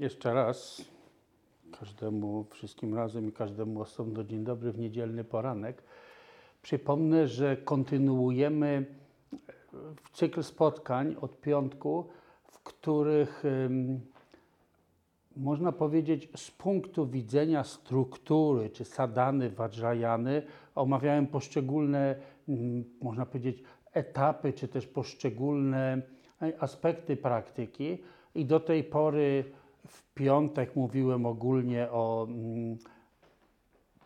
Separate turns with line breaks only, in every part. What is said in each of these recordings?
Jeszcze raz każdemu, wszystkim razem i każdemu osobno dzień dobry w niedzielny poranek. Przypomnę, że kontynuujemy w cykl spotkań od piątku, w których można powiedzieć z punktu widzenia struktury czy sadany, vajrayany omawiałem poszczególne, można powiedzieć, etapy czy też poszczególne e, aspekty praktyki i do tej pory w piątek mówiłem ogólnie o mm,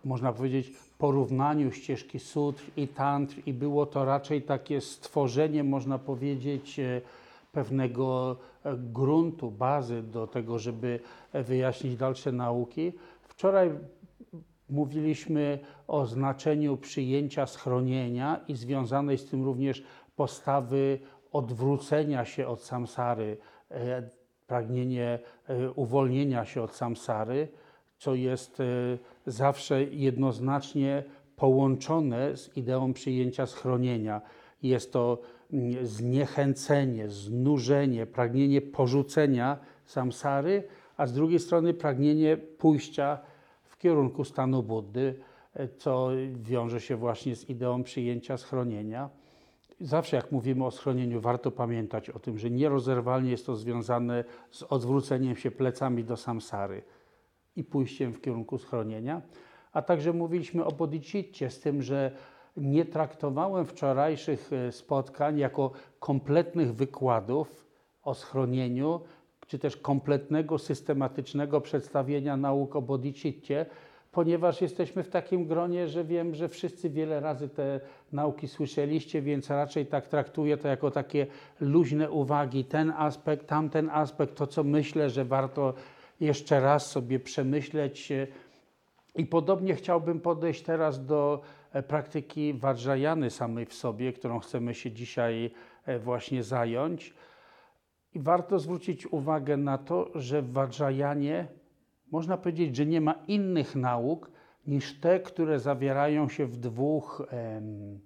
można powiedzieć, porównaniu ścieżki sutr i tantr i było to raczej takie stworzenie, można powiedzieć, e, pewnego e, gruntu, bazy do tego, żeby e, wyjaśnić dalsze nauki. Wczoraj mówiliśmy o znaczeniu przyjęcia schronienia i związanej z tym również postawy odwrócenia się od samsary, pragnienie e, uwolnienia się od samsary, co jest e, zawsze jednoznacznie połączone z ideą przyjęcia schronienia. Jest to mm, zniechęcenie, znużenie, pragnienie porzucenia samsary, a z drugiej strony pragnienie pójścia w kierunku stanu Buddy, e, co wiąże się właśnie z ideą przyjęcia schronienia. Zawsze jak mówimy o schronieniu, warto pamiętać o tym, że nierozerwalnie jest to związane z odwróceniem się plecami do samsary i pójściem w kierunku schronienia. A także mówiliśmy o bodhicitcie, z tym, że nie traktowałem wczorajszych e, spotkań jako kompletnych wykładów o schronieniu, czy też kompletnego, systematycznego przedstawienia nauk o bodhicitcie, ponieważ jesteśmy w takim gronie, że wiem, że wszyscy wiele razy te nauki słyszeliście, więc raczej tak traktuję to jako takie luźne uwagi, ten aspekt, tamten aspekt, to co myślę, że warto jeszcze raz sobie przemyśleć. I podobnie chciałbym podejść teraz do e, praktyki Vajrayany samej w sobie, którą chcemy się dzisiaj e, właśnie zająć. I warto zwrócić uwagę na to, że w Vajrayanie można powiedzieć, że nie ma innych nauk niż te, które zawierają się w dwóch em,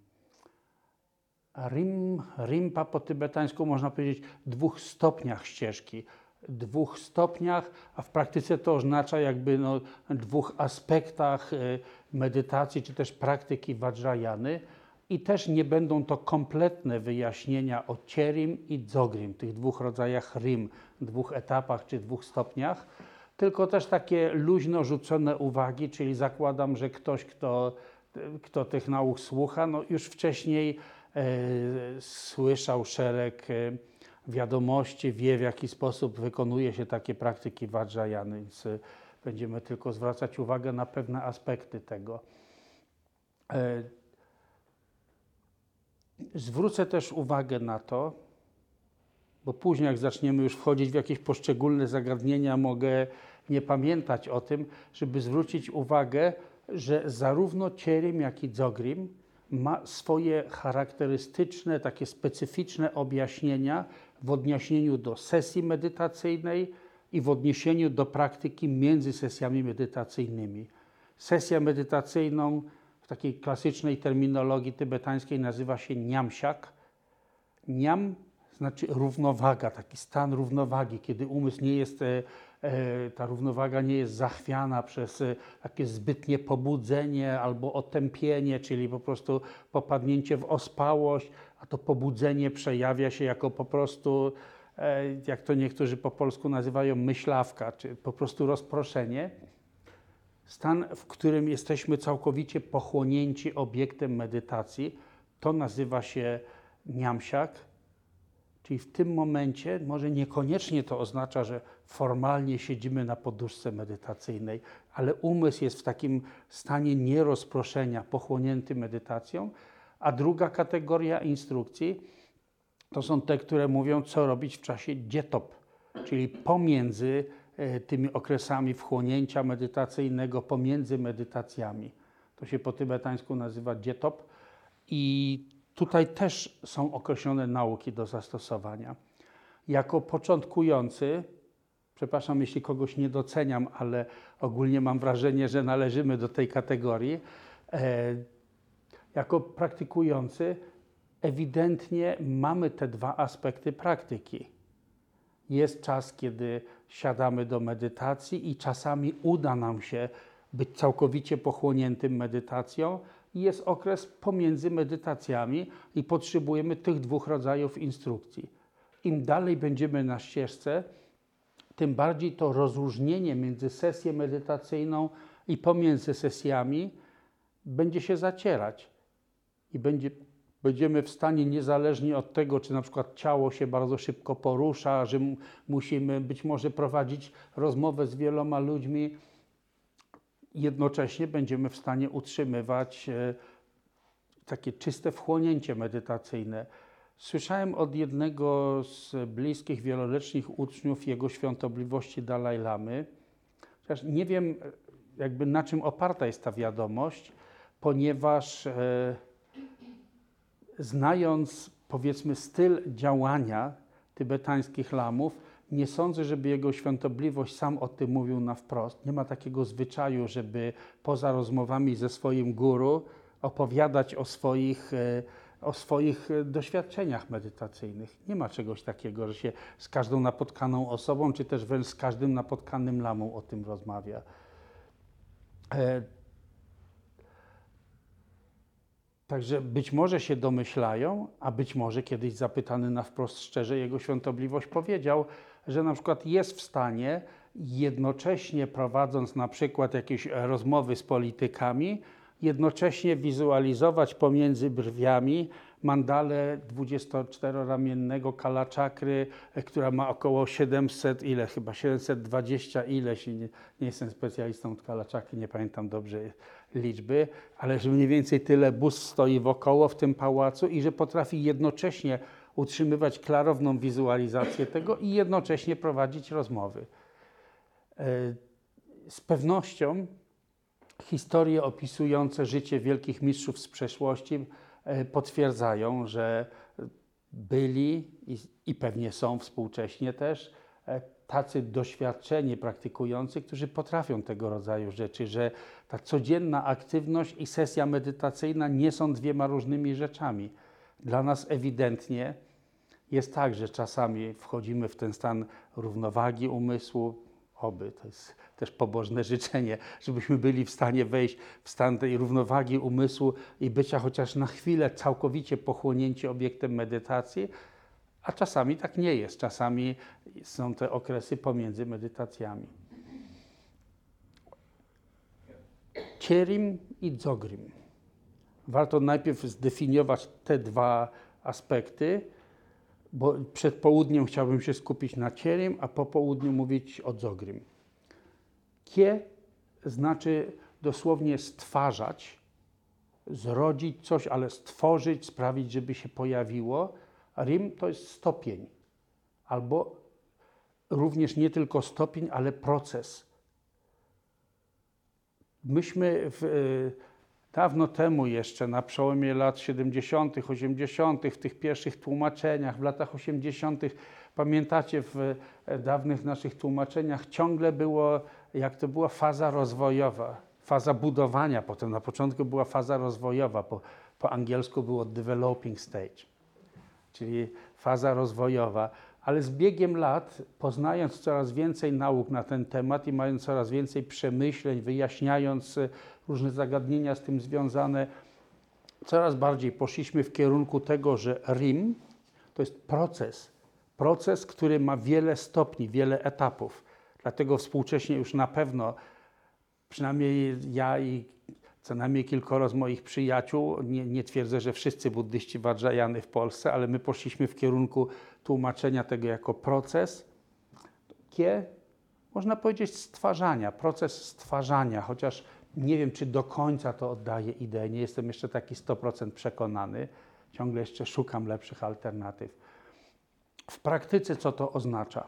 rim, rimpa po tybetańsku można powiedzieć dwóch stopniach ścieżki. Dwóch stopniach, a w praktyce to oznacza jakby no, dwóch aspektach e, medytacji czy też praktyki Vajrayany. I też nie będą to kompletne wyjaśnienia o Cierim i Dzogrim, tych dwóch rodzajach rim, dwóch etapach czy dwóch stopniach, tylko też takie luźno rzucone uwagi, czyli zakładam, że ktoś, kto, kto tych nauk słucha, no już wcześniej e, słyszał szereg e, wiadomości, wie w jaki sposób wykonuje się takie praktyki Vajrayany, więc e, będziemy tylko zwracać uwagę na pewne aspekty tego. E, Zwrócę też uwagę na to, bo później jak zaczniemy już wchodzić w jakieś poszczególne zagadnienia, mogę nie pamiętać o tym, żeby zwrócić uwagę, że zarówno Cierim, jak i Dzogrim ma swoje charakterystyczne, takie specyficzne objaśnienia w odniesieniu do sesji medytacyjnej i w odniesieniu do praktyki między sesjami medytacyjnymi. Sesję medytacyjną w takiej klasycznej terminologii tybetańskiej nazywa się niamsiak. Niam znaczy równowaga, taki stan równowagi, kiedy umysł nie jest, e, e, ta równowaga nie jest zachwiana przez e, takie zbytnie pobudzenie albo otępienie, czyli po prostu popadnięcie w ospałość, a to pobudzenie przejawia się jako po prostu, jak to niektórzy po polsku nazywają, myślawka, czy po prostu rozproszenie. Stan, w którym jesteśmy całkowicie pochłonięci obiektem medytacji, to nazywa się niamsiak. Czyli w tym momencie może niekoniecznie to oznacza, że formalnie siedzimy na poduszce medytacyjnej, ale umysł jest w takim stanie nierozproszenia, pochłonięty medytacją. A druga kategoria instrukcji to są te, które mówią, co robić w czasie dzietop, czyli pomiędzy e, tymi okresami wchłonięcia medytacyjnego, pomiędzy medytacjami. To się po tybetańsku nazywa dzietop i tutaj też są określone nauki do zastosowania. Jako początkujący, przepraszam, jeśli kogoś nie doceniam, ale ogólnie mam wrażenie, że należymy do tej kategorii. E, jako praktykujący ewidentnie mamy te dwa aspekty praktyki. Jest czas, kiedy siadamy do medytacji i czasami uda nam się być całkowicie pochłoniętym medytacją. I jest okres pomiędzy medytacjami i potrzebujemy tych dwóch rodzajów instrukcji. Im dalej będziemy na ścieżce, tym bardziej to rozróżnienie między sesją medytacyjną i pomiędzy sesjami będzie się zacierać. I będzie, będziemy w stanie, niezależnie od tego, czy na przykład ciało się bardzo szybko porusza, że musimy być może prowadzić rozmowę z wieloma ludźmi, jednocześnie będziemy w stanie utrzymywać e, takie czyste wchłonięcie medytacyjne. Słyszałem od jednego z bliskich, wieloletnich uczniów Jego Świątobliwości Dalaj Lamy, chociaż nie wiem jakby na czym oparta jest ta wiadomość, ponieważ e, znając powiedzmy styl działania tybetańskich lamów, nie sądzę, żeby jego świątobliwość sam o tym mówił na wprost. Nie ma takiego zwyczaju, żeby poza rozmowami ze swoim guru opowiadać o swoich, e, o swoich e, doświadczeniach medytacyjnych. Nie ma czegoś takiego, że się z każdą napotkaną osobą, czy też wręcz z każdym napotkanym lamą o tym rozmawia. E, Także być może się domyślają, a być może kiedyś zapytany na wprost szczerze, jego świątobliwość powiedział, że na przykład jest w stanie jednocześnie prowadząc na przykład jakieś rozmowy z politykami, jednocześnie wizualizować pomiędzy brwiami mandalę 24-ramiennego kalaczakry, która ma około 700, ile chyba 720 ileś, nie, nie jestem specjalistą od kalaczakry, nie pamiętam dobrze liczby, ale że mniej więcej tyle bus stoi wokoło w tym pałacu i że potrafi jednocześnie utrzymywać klarowną wizualizację tego i jednocześnie prowadzić rozmowy. E, z pewnością historie opisujące życie wielkich mistrzów z przeszłości e, potwierdzają, że byli i, pewnie są współcześnie też e, tacy doświadczeni praktykujący, którzy potrafią tego rodzaju rzeczy, że ta codzienna aktywność i sesja medytacyjna nie są dwiema różnymi rzeczami. Dla nas ewidentnie jest tak, że czasami wchodzimy w ten stan równowagi umysłu, oby, to jest też pobożne życzenie, żebyśmy byli w stanie wejść w stan tej równowagi umysłu i bycia chociaż na chwilę całkowicie pochłonięci obiektem medytacji, a czasami tak nie jest. Czasami są te okresy pomiędzy medytacjami. Cierim i dzogrim. Warto najpierw zdefiniować te dwa aspekty, bo przed południem chciałbym się skupić na cierim, a po południu mówić o dzogrym. Kie znaczy dosłownie stwarzać, zrodzić coś, ale stworzyć, sprawić, żeby się pojawiło. Rim to jest stopień, albo również nie tylko stopień, ale proces. Myśmy w, e, dawno temu jeszcze, na przełomie lat 70., 80., w tych pierwszych tłumaczeniach, w latach 80., pamiętacie, w e, dawnych naszych tłumaczeniach ciągle było, jak to była faza rozwojowa, faza budowania, potem na początku była faza rozwojowa, po, po angielsku było developing stage czyli faza rozwojowa. Ale z biegiem lat, poznając coraz więcej nauk na ten temat i mając coraz więcej przemyśleń, wyjaśniając e, różne zagadnienia z tym związane, coraz bardziej poszliśmy w kierunku tego, że RIM to jest proces. Proces, który ma wiele stopni, wiele etapów. Dlatego współcześnie już na pewno, przynajmniej ja i co najmniej kilkoro z moich przyjaciół, nie, nie twierdzę, że wszyscy buddyści Vajrayany w Polsce, ale my poszliśmy w kierunku tłumaczenia tego jako proces, kie, można powiedzieć, stwarzania, proces stwarzania, chociaż nie wiem, czy do końca to oddaje ideę, nie jestem jeszcze taki 100% przekonany, ciągle jeszcze szukam lepszych alternatyw. W praktyce co to oznacza?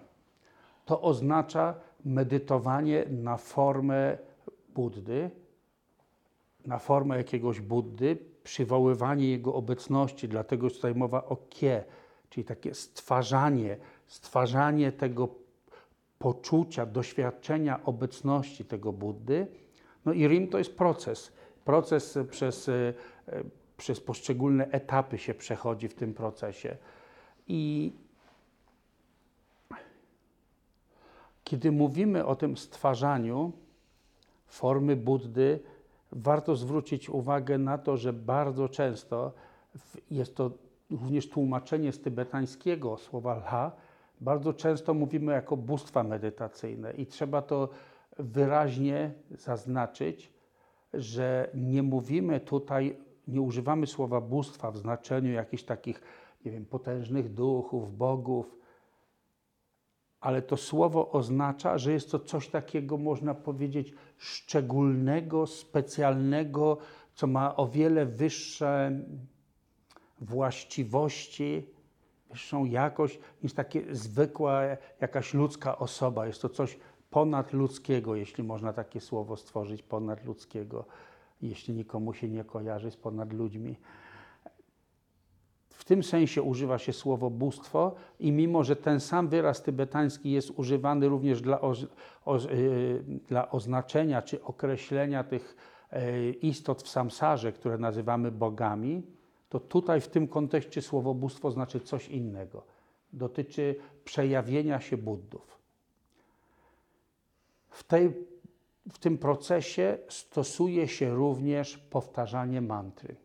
To oznacza medytowanie na formę Buddy, na formę jakiegoś Buddy, przywoływanie jego obecności, dlatego jest tutaj mowa o kie, czyli takie stwarzanie, stwarzanie tego poczucia, doświadczenia obecności tego Buddy. No i Rim to jest proces. Proces przez, e, przez poszczególne etapy się przechodzi w tym procesie. I Kiedy mówimy o tym stwarzaniu formy Buddy, warto zwrócić uwagę na to, że bardzo często jest to również tłumaczenie z tybetańskiego słowa lha. Bardzo często mówimy jako bóstwa medytacyjne i trzeba to wyraźnie zaznaczyć, że nie mówimy tutaj, nie używamy słowa bóstwa w znaczeniu jakichś takich, nie wiem, potężnych duchów, bogów, ale to słowo oznacza, że jest to coś takiego, można powiedzieć, szczególnego, specjalnego, co ma o wiele wyższe właściwości, wyższą jakość niż takie zwykła jakaś ludzka osoba. Jest to coś ponadludzkiego, jeśli można takie słowo stworzyć, ponadludzkiego, jeśli nikomu się nie kojarzy z ponad ludźmi. W tym sensie używa się słowo bóstwo i mimo, że ten sam wyraz tybetański jest używany również dla, oz, oz, y, dla oznaczenia czy określenia tych y, istot w samsarze, które nazywamy bogami, to tutaj w tym kontekście słowo bóstwo znaczy coś innego. Dotyczy przejawienia się Buddów. W, tej, w tym procesie stosuje się również powtarzanie mantry.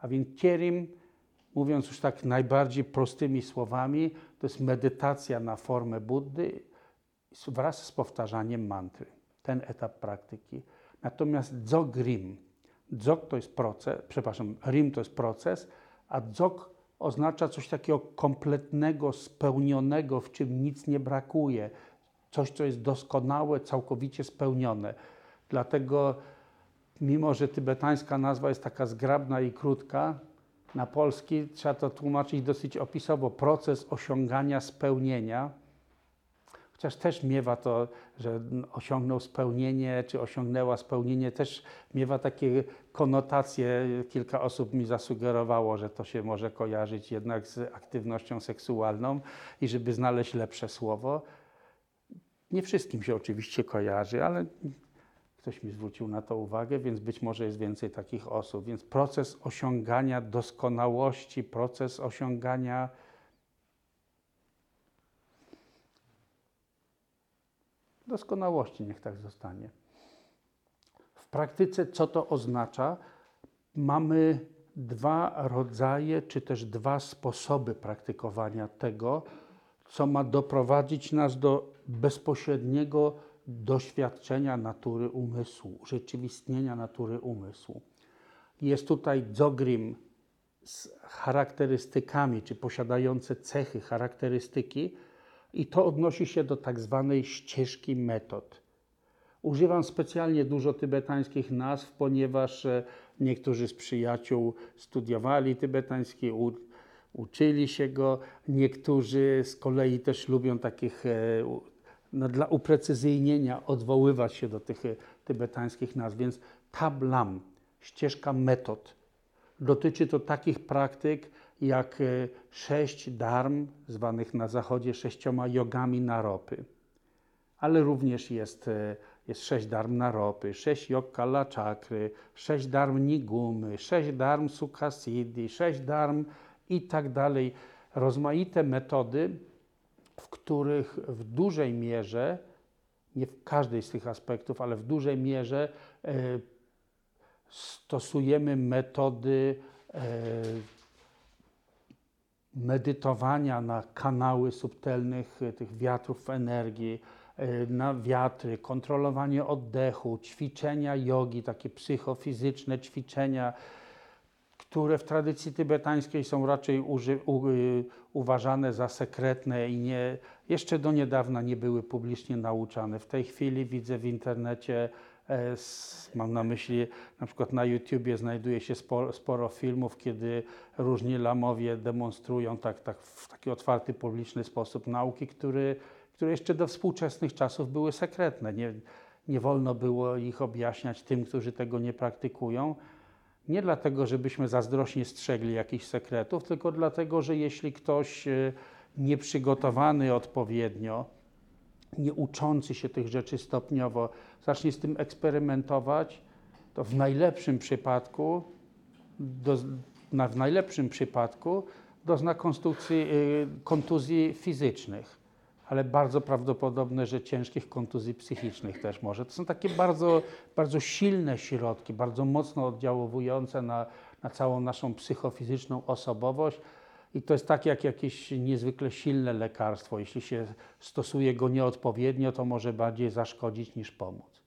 A więc kierim, mówiąc już tak najbardziej prostymi słowami, to jest medytacja na formę Buddy wraz z powtarzaniem mantry. Ten etap praktyki. Natomiast dzogrim, dzog to jest proces, przepraszam, rim to jest proces, a dzog oznacza coś takiego kompletnego, spełnionego, w czym nic nie brakuje, coś, co jest doskonałe, całkowicie spełnione. Dlatego, mimo że tybetańska nazwa jest taka zgrabna i krótka, na polski trzeba to tłumaczyć dosyć opisowo. Proces osiągania spełnienia, chociaż też miewa to, że osiągnął spełnienie, czy osiągnęła spełnienie, też miewa takie konotacje. Kilka osób mi zasugerowało, że to się może kojarzyć jednak z aktywnością seksualną i żeby znaleźć lepsze słowo. Nie wszystkim się oczywiście kojarzy, ale ktoś mi zwrócił na to uwagę, więc być może jest więcej takich osób. Więc proces osiągania doskonałości, proces osiągania doskonałości, niech tak zostanie. W praktyce co to oznacza? Mamy dwa rodzaje, czy też dwa sposoby praktykowania tego, co ma doprowadzić nas do bezpośredniego doświadczenia natury umysłu, urzeczywistnienia natury umysłu. Jest tutaj dzogrim z charakterystykami, czy posiadające cechy, charakterystyki, i to odnosi się do tak zwanej ścieżki metod. Używam specjalnie dużo tybetańskich nazw, ponieważ e, niektórzy z przyjaciół studiowali tybetański, uczyli się go, niektórzy z kolei też lubią takich e, no, dla uprecyzyjnienia odwoływać się do tych e, tybetańskich nazw. Więc tablam, ścieżka metod, dotyczy to takich praktyk jak e, sześć darm, zwanych na zachodzie sześcioma jogami naropy. Ale również jest, jest sześć darm naropy, sześć jog kala czakry, sześć darm nigumy, sześć darm sukhasiddhi, sześć darm i tak dalej. Rozmaite metody, w których w dużej mierze, nie w każdej z tych aspektów, ale w dużej mierze e, stosujemy metody e, medytowania na kanały subtelnych e, tych wiatrów energii, e, na wiatry, kontrolowanie oddechu, ćwiczenia jogi, takie psychofizyczne ćwiczenia, które w tradycji tybetańskiej są raczej uży, u, y, uważane za sekretne i nie, jeszcze do niedawna nie były publicznie nauczane. W tej chwili widzę w internecie, e, s, mam na myśli, na przykład na YouTubie znajduje się sporo, sporo filmów, kiedy różni lamowie demonstrują tak, tak w taki otwarty, publiczny sposób nauki, który, które jeszcze do współczesnych czasów były sekretne. Nie, nie wolno było ich objaśniać tym, którzy tego nie praktykują. Nie dlatego, żebyśmy zazdrośnie strzegli jakichś sekretów, tylko dlatego, że jeśli ktoś e, nieprzygotowany odpowiednio, nie uczący się tych rzeczy stopniowo, zacznie z tym eksperymentować, to w najlepszym przypadku, do, na, w najlepszym przypadku dozna y, kontuzji fizycznych. Ale bardzo prawdopodobne, że ciężkich kontuzji psychicznych też może. To są takie bardzo, bardzo silne środki, bardzo mocno oddziaływujące na, na całą naszą psychofizyczną osobowość. I to jest tak jak jakieś niezwykle silne lekarstwo. Jeśli się stosuje go nieodpowiednio, to może bardziej zaszkodzić niż pomóc.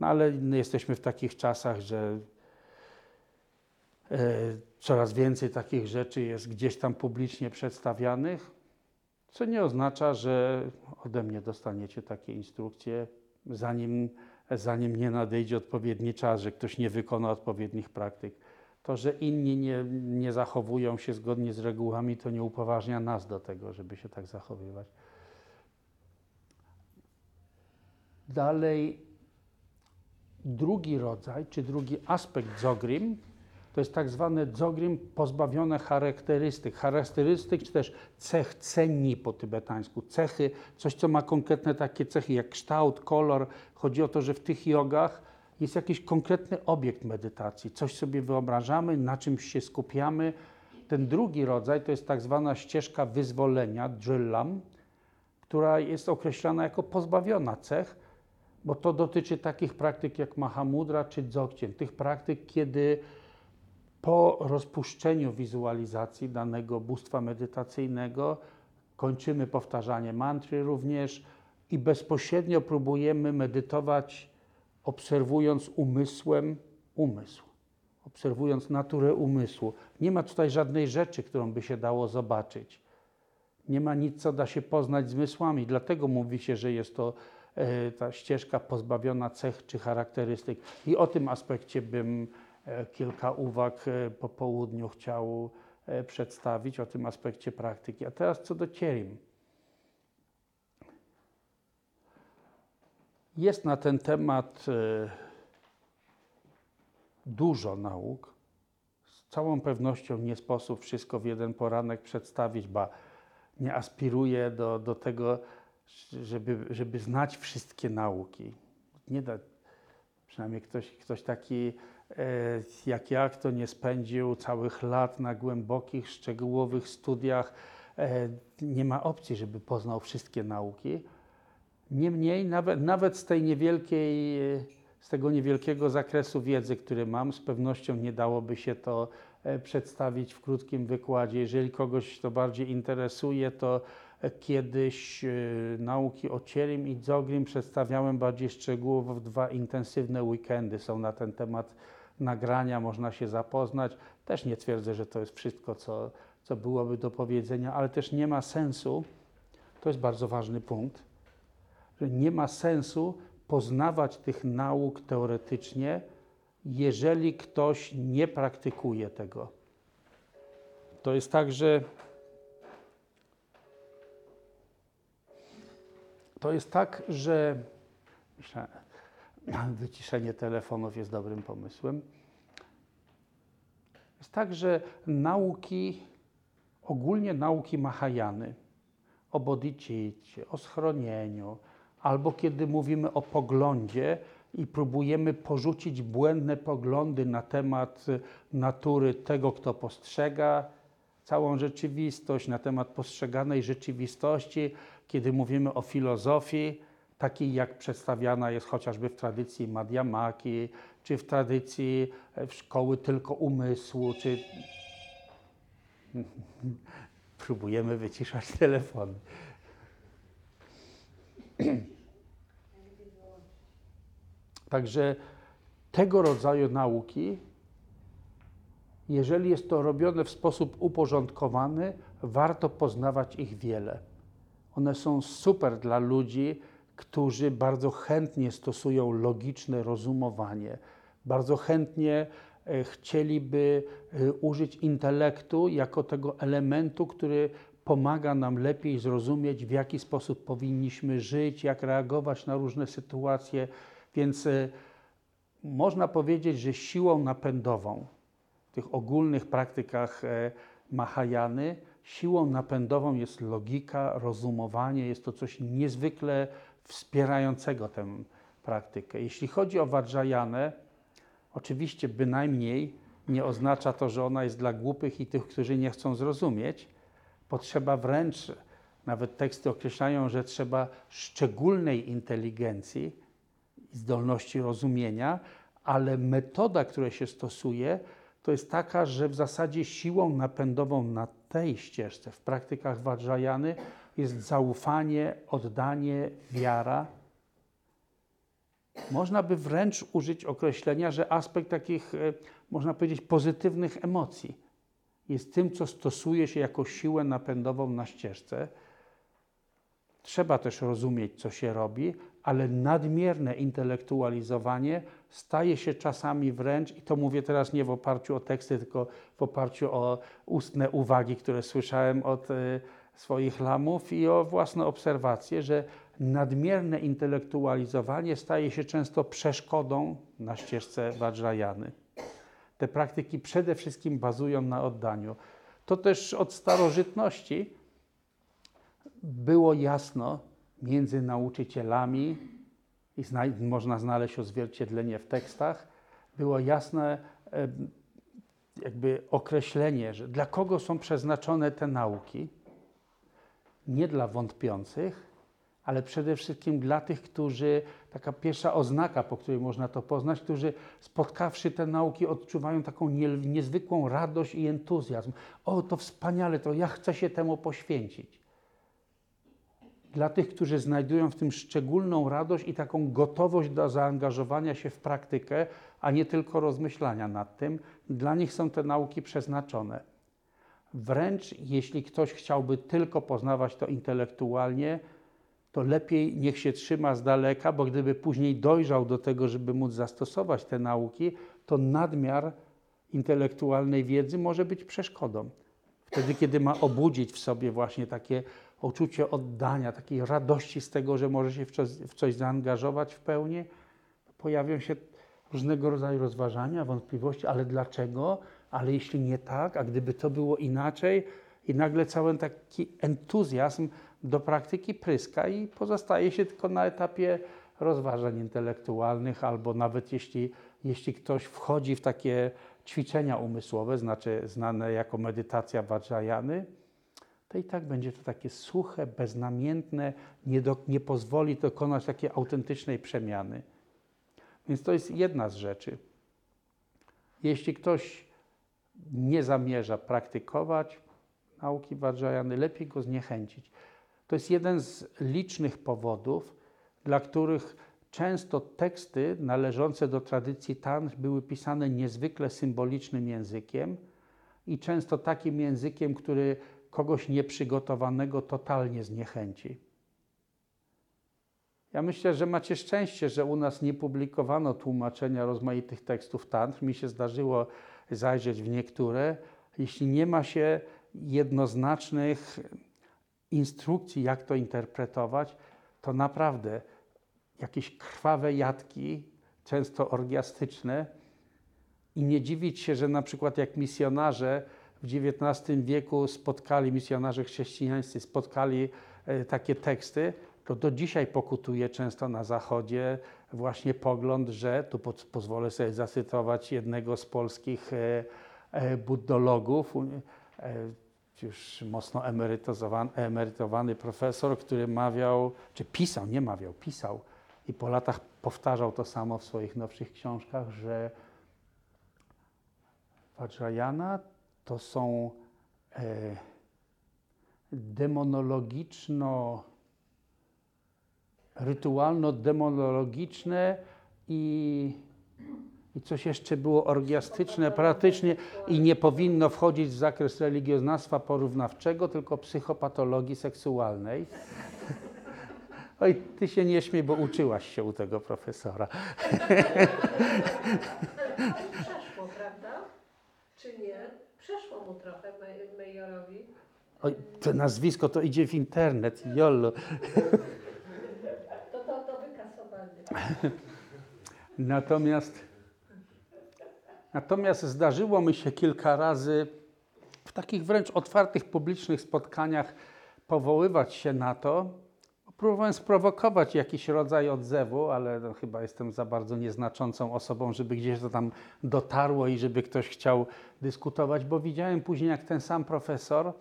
No ale jesteśmy w takich czasach, że e, coraz więcej takich rzeczy jest gdzieś tam publicznie przedstawianych, co nie oznacza, że ode mnie dostaniecie takie instrukcje, zanim, zanim nie nadejdzie odpowiedni czas, że ktoś nie wykona odpowiednich praktyk. To, że inni nie, nie zachowują się zgodnie z regułami, to nie upoważnia nas do tego, żeby się tak zachowywać. Dalej, drugi rodzaj, czy drugi aspekt zogrim, to jest tak zwane dzogrim pozbawione charakterystyk. Charakterystyk, czy też cech cenni po tybetańsku. Cechy, coś co ma konkretne takie cechy jak kształt, kolor. Chodzi o to, że w tych jogach jest jakiś konkretny obiekt medytacji. Coś sobie wyobrażamy, na czymś się skupiamy. Ten drugi rodzaj to jest tak zwana ścieżka wyzwolenia, drillam, która jest określana jako pozbawiona cech, bo to dotyczy takich praktyk jak Mahamudra czy Dzogchen. Tych praktyk, kiedy po rozpuszczeniu wizualizacji danego bóstwa medytacyjnego kończymy powtarzanie mantry również i bezpośrednio próbujemy medytować, obserwując umysłem umysł, obserwując naturę umysłu. Nie ma tutaj żadnej rzeczy, którą by się dało zobaczyć. Nie ma nic, co da się poznać zmysłami. Dlatego mówi się, że jest to e, ta ścieżka pozbawiona cech czy charakterystyk. I o tym aspekcie bym kilka uwag e, po południu chciał e, przedstawić o tym aspekcie praktyki. A teraz co do cierim. Jest na ten temat dużo nauk. Z całą pewnością nie sposób wszystko w jeden poranek przedstawić, ba nie aspiruję do, do tego, żeby, żeby znać wszystkie nauki. Nie da, przynajmniej ktoś, ktoś taki E, jak ja, kto nie spędził całych lat na głębokich, szczegółowych studiach, e, nie ma opcji, żeby poznał wszystkie nauki. Niemniej, nawet, nawet z tej niewielkiej, z tego niewielkiego zakresu wiedzy, który mam, z pewnością nie dałoby się to e, przedstawić w krótkim wykładzie. Jeżeli kogoś to bardziej interesuje, to kiedyś nauki o Cierim i Dzogrim przedstawiałem bardziej szczegółowo w dwa intensywne weekendy. Są na ten temat nagrania, można się zapoznać. Też nie twierdzę, że to jest wszystko, co, co byłoby do powiedzenia, ale też nie ma sensu, to jest bardzo ważny punkt, że nie ma sensu poznawać tych nauk teoretycznie, jeżeli ktoś nie praktykuje tego. To jest tak, że to jest tak, że wyciszenie telefonów jest dobrym pomysłem. Jest tak, że nauki, ogólnie nauki Mahajany, o bodhicicie, o schronieniu, albo kiedy mówimy o poglądzie i próbujemy porzucić błędne poglądy na temat natury tego, kto postrzega całą rzeczywistość, na temat postrzeganej rzeczywistości, kiedy mówimy o filozofii, takiej jak przedstawiana jest chociażby w tradycji Madhyamaki, czy w tradycji e, szkoły tylko umysłu, czy próbujemy wyciszać telefon. Także tego rodzaju nauki, jeżeli jest to robione w sposób uporządkowany, warto poznawać ich wiele. One są super dla ludzi, którzy bardzo chętnie stosują logiczne rozumowanie, bardzo chętnie e, chcieliby e, użyć intelektu jako tego elementu, który pomaga nam lepiej zrozumieć, w jaki sposób powinniśmy żyć, jak reagować na różne sytuacje. Więc e, można powiedzieć, że siłą napędową w tych ogólnych praktykach Mahajany, siłą napędową jest logika, rozumowanie, jest to coś niezwykle wspierającego tę praktykę. Jeśli chodzi o Vajrayanę, oczywiście bynajmniej nie oznacza to, że ona jest dla głupych i tych, którzy nie chcą zrozumieć. Potrzeba wręcz Nawet teksty określają, że trzeba szczególnej inteligencji zdolności rozumienia, ale metoda, która się stosuje, to jest taka, że w zasadzie siłą napędową na tej ścieżce, w praktykach Vajrayany, jest zaufanie, oddanie, wiara. Można by wręcz użyć określenia, że aspekt takich, e, można powiedzieć, pozytywnych emocji jest tym, co stosuje się jako siłę napędową na ścieżce. Trzeba też rozumieć, co się robi, ale nadmierne intelektualizowanie staje się czasami wręcz, i to mówię teraz nie w oparciu o teksty, tylko w oparciu o ustne uwagi, które słyszałem od y, swoich lamów i o własne obserwacje, że nadmierne intelektualizowanie staje się często przeszkodą na ścieżce Vajrayany. Te praktyki przede wszystkim bazują na oddaniu. To też od starożytności było jasno między nauczycielami, i zna, można znaleźć odzwierciedlenie w tekstach, było jasne jakby określenie, że dla kogo są przeznaczone te nauki. Nie dla wątpiących, ale przede wszystkim dla tych, którzy, taka pierwsza oznaka, po której można to poznać, którzy spotkawszy te nauki odczuwają taką nie, niezwykłą radość i entuzjazm. O, to wspaniale, to ja chcę się temu poświęcić. Dla tych, którzy znajdują w tym szczególną radość i taką gotowość do zaangażowania się w praktykę, a nie tylko rozmyślania nad tym, dla nich są te nauki przeznaczone. Wręcz jeśli ktoś chciałby tylko poznawać to intelektualnie, to lepiej niech się trzyma z daleka, bo gdyby później dojrzał do tego, żeby móc zastosować te nauki, to nadmiar intelektualnej wiedzy może być przeszkodą. Wtedy, kiedy ma obudzić w sobie właśnie takie uczucie oddania, takiej radości z tego, że może się w coś, w coś zaangażować w pełni, pojawią się różnego rodzaju rozważania, wątpliwości, ale dlaczego? Ale jeśli nie tak, a gdyby to było inaczej, i nagle cały taki entuzjazm do praktyki pryska i pozostaje się tylko na etapie rozważań intelektualnych, albo nawet jeśli, jeśli ktoś wchodzi w takie ćwiczenia umysłowe, znaczy znane jako medytacja Vajrayany, to i tak będzie to takie suche, beznamiętne, nie, do, nie pozwoli dokonać takiej autentycznej przemiany. Więc to jest jedna z rzeczy. Jeśli ktoś nie zamierza praktykować nauki Vajrayany, lepiej go zniechęcić. To jest jeden z licznych powodów, dla których często teksty należące do tradycji Tantr były pisane niezwykle symbolicznym językiem i często takim językiem, który kogoś nieprzygotowanego totalnie zniechęci. Ja myślę, że macie szczęście, że u nas nie publikowano tłumaczenia rozmaitych tekstów tantr. Mi się zdarzyło zajrzeć w niektóre. Jeśli nie ma się jednoznacznych instrukcji, jak to interpretować, to naprawdę jakieś krwawe jatki, często orgiastyczne, i nie dziwić się, że na przykład jak misjonarze w XIX wieku spotkali, misjonarze chrześcijańscy spotkali e, takie teksty, to do dzisiaj pokutuje często na Zachodzie właśnie pogląd, że tu pozwolę sobie zacytować jednego z polskich e, e, buddologów, już mocno emerytowany profesor, który mawiał, czy pisał, nie mawiał, pisał i po latach powtarzał to samo w swoich nowszych książkach, że Vajrayana to są e, demonologiczno, rytualno-demonologiczne i i coś jeszcze było orgiastyczne praktycznie i nie powinno wchodzić w zakres religioznawstwa porównawczego, tylko psychopatologii seksualnej. Oj, ty się nie śmiej, bo uczyłaś się u tego profesora.
Przeszło, prawda? Czy nie? Przeszło mu trochę Mejorowi.
Oj, to nazwisko to idzie w internet, jollo.
To to, to wykasowanie.
Natomiast Natomiast zdarzyło mi się kilka razy w takich wręcz otwartych, publicznych spotkaniach powoływać się na to. Próbowałem sprowokować jakiś rodzaj odzewu, ale no, chyba jestem za bardzo nieznaczącą osobą, żeby gdzieś to tam dotarło i żeby ktoś chciał dyskutować, bo widziałem później, jak ten sam profesor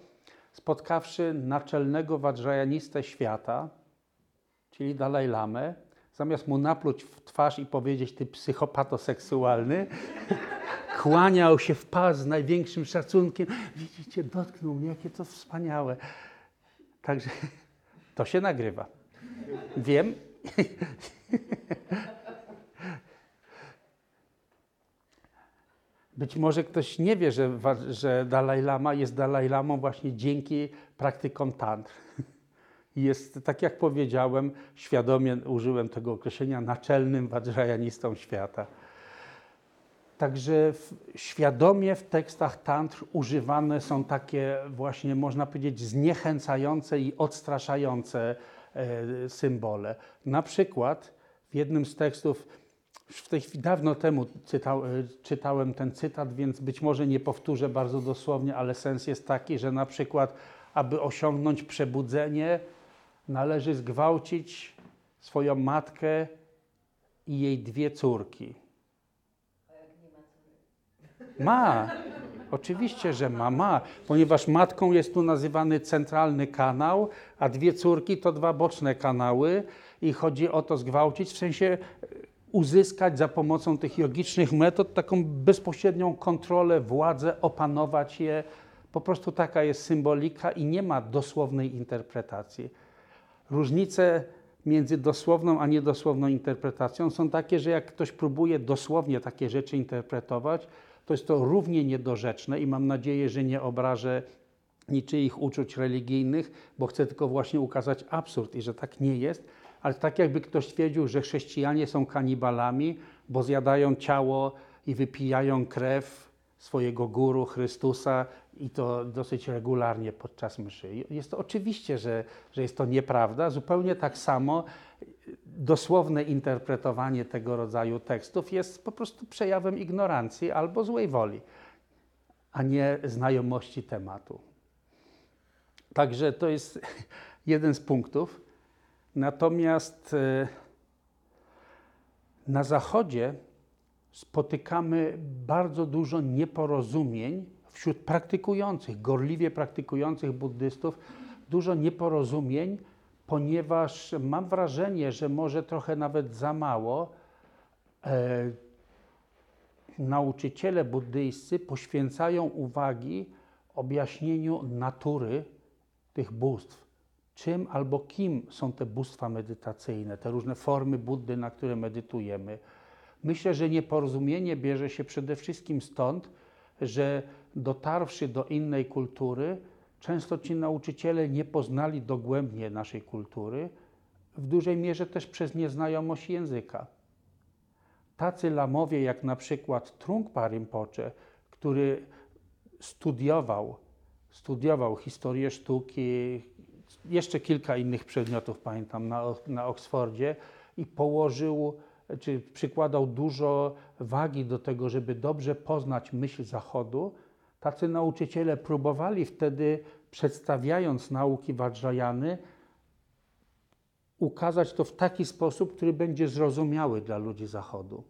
spotkawszy naczelnego wadżajanistę świata, czyli Dalaj Lamę, zamiast mu napluć w twarz i powiedzieć, ty psychopato seksualny, kłaniał się w pas z największym szacunkiem. Widzicie, dotknął mnie, jakie to wspaniałe. Także to się nagrywa. Wiem. Być może ktoś nie wie, że, że Dalaj Lama jest Dalaj Lamą właśnie dzięki praktykom tantr. Jest, tak jak powiedziałem, świadomie użyłem tego określenia, naczelnym wadżajanistą świata. Także w, świadomie w tekstach tantr używane są takie właśnie, można powiedzieć, zniechęcające i odstraszające e, symbole. Na przykład w jednym z tekstów, w tej chwili dawno temu e, czytałem ten cytat, więc być może nie powtórzę bardzo dosłownie, ale sens jest taki, że na przykład, aby osiągnąć przebudzenie, należy zgwałcić swoją matkę i jej dwie córki. Ma. Oczywiście, że ma, ma, ponieważ matką jest tu nazywany centralny kanał, a dwie córki to dwa boczne kanały i chodzi o to zgwałcić, w sensie e, uzyskać za pomocą tych jogicznych metod taką bezpośrednią kontrolę, władzę, opanować je. Po prostu taka jest symbolika i nie ma dosłownej interpretacji. Różnice między dosłowną a niedosłowną interpretacją. Są takie, że jak ktoś próbuje dosłownie takie rzeczy interpretować, to jest to równie niedorzeczne i mam nadzieję, że nie obrażę niczyich uczuć religijnych, bo chcę tylko właśnie ukazać absurd i że tak nie jest, ale tak jakby ktoś twierdził, że chrześcijanie są kanibalami, bo zjadają ciało i wypijają krew swojego guru Chrystusa i to dosyć regularnie podczas mszy. Jest to oczywiście, że, że jest to nieprawda. Zupełnie tak samo dosłowne interpretowanie tego rodzaju tekstów jest po prostu przejawem ignorancji albo złej woli, a nie znajomości tematu. Także to jest jeden z punktów. Natomiast e, na Zachodzie spotykamy bardzo dużo nieporozumień wśród praktykujących, gorliwie praktykujących buddystów, dużo nieporozumień, ponieważ mam wrażenie, że może trochę nawet za mało e, nauczyciele buddyjscy poświęcają uwagi objaśnieniu natury tych bóstw. Czym albo kim są te bóstwa medytacyjne, te różne formy Buddy, na które medytujemy. Myślę, że nieporozumienie bierze się przede wszystkim stąd, że dotarwszy do innej kultury, często ci nauczyciele nie poznali dogłębnie naszej kultury, w dużej mierze też przez nieznajomość języka. Tacy lamowie jak na przykład Trungpa Rinpoche, który studiował, studiował historię sztuki, jeszcze kilka innych przedmiotów pamiętam na, na Oksfordzie i położył, czy przykładał dużo wagi do tego, żeby dobrze poznać myśl Zachodu. Tacy nauczyciele próbowali wtedy, przedstawiając nauki Vajrayany, ukazać to w taki sposób, który będzie zrozumiały dla ludzi Zachodu.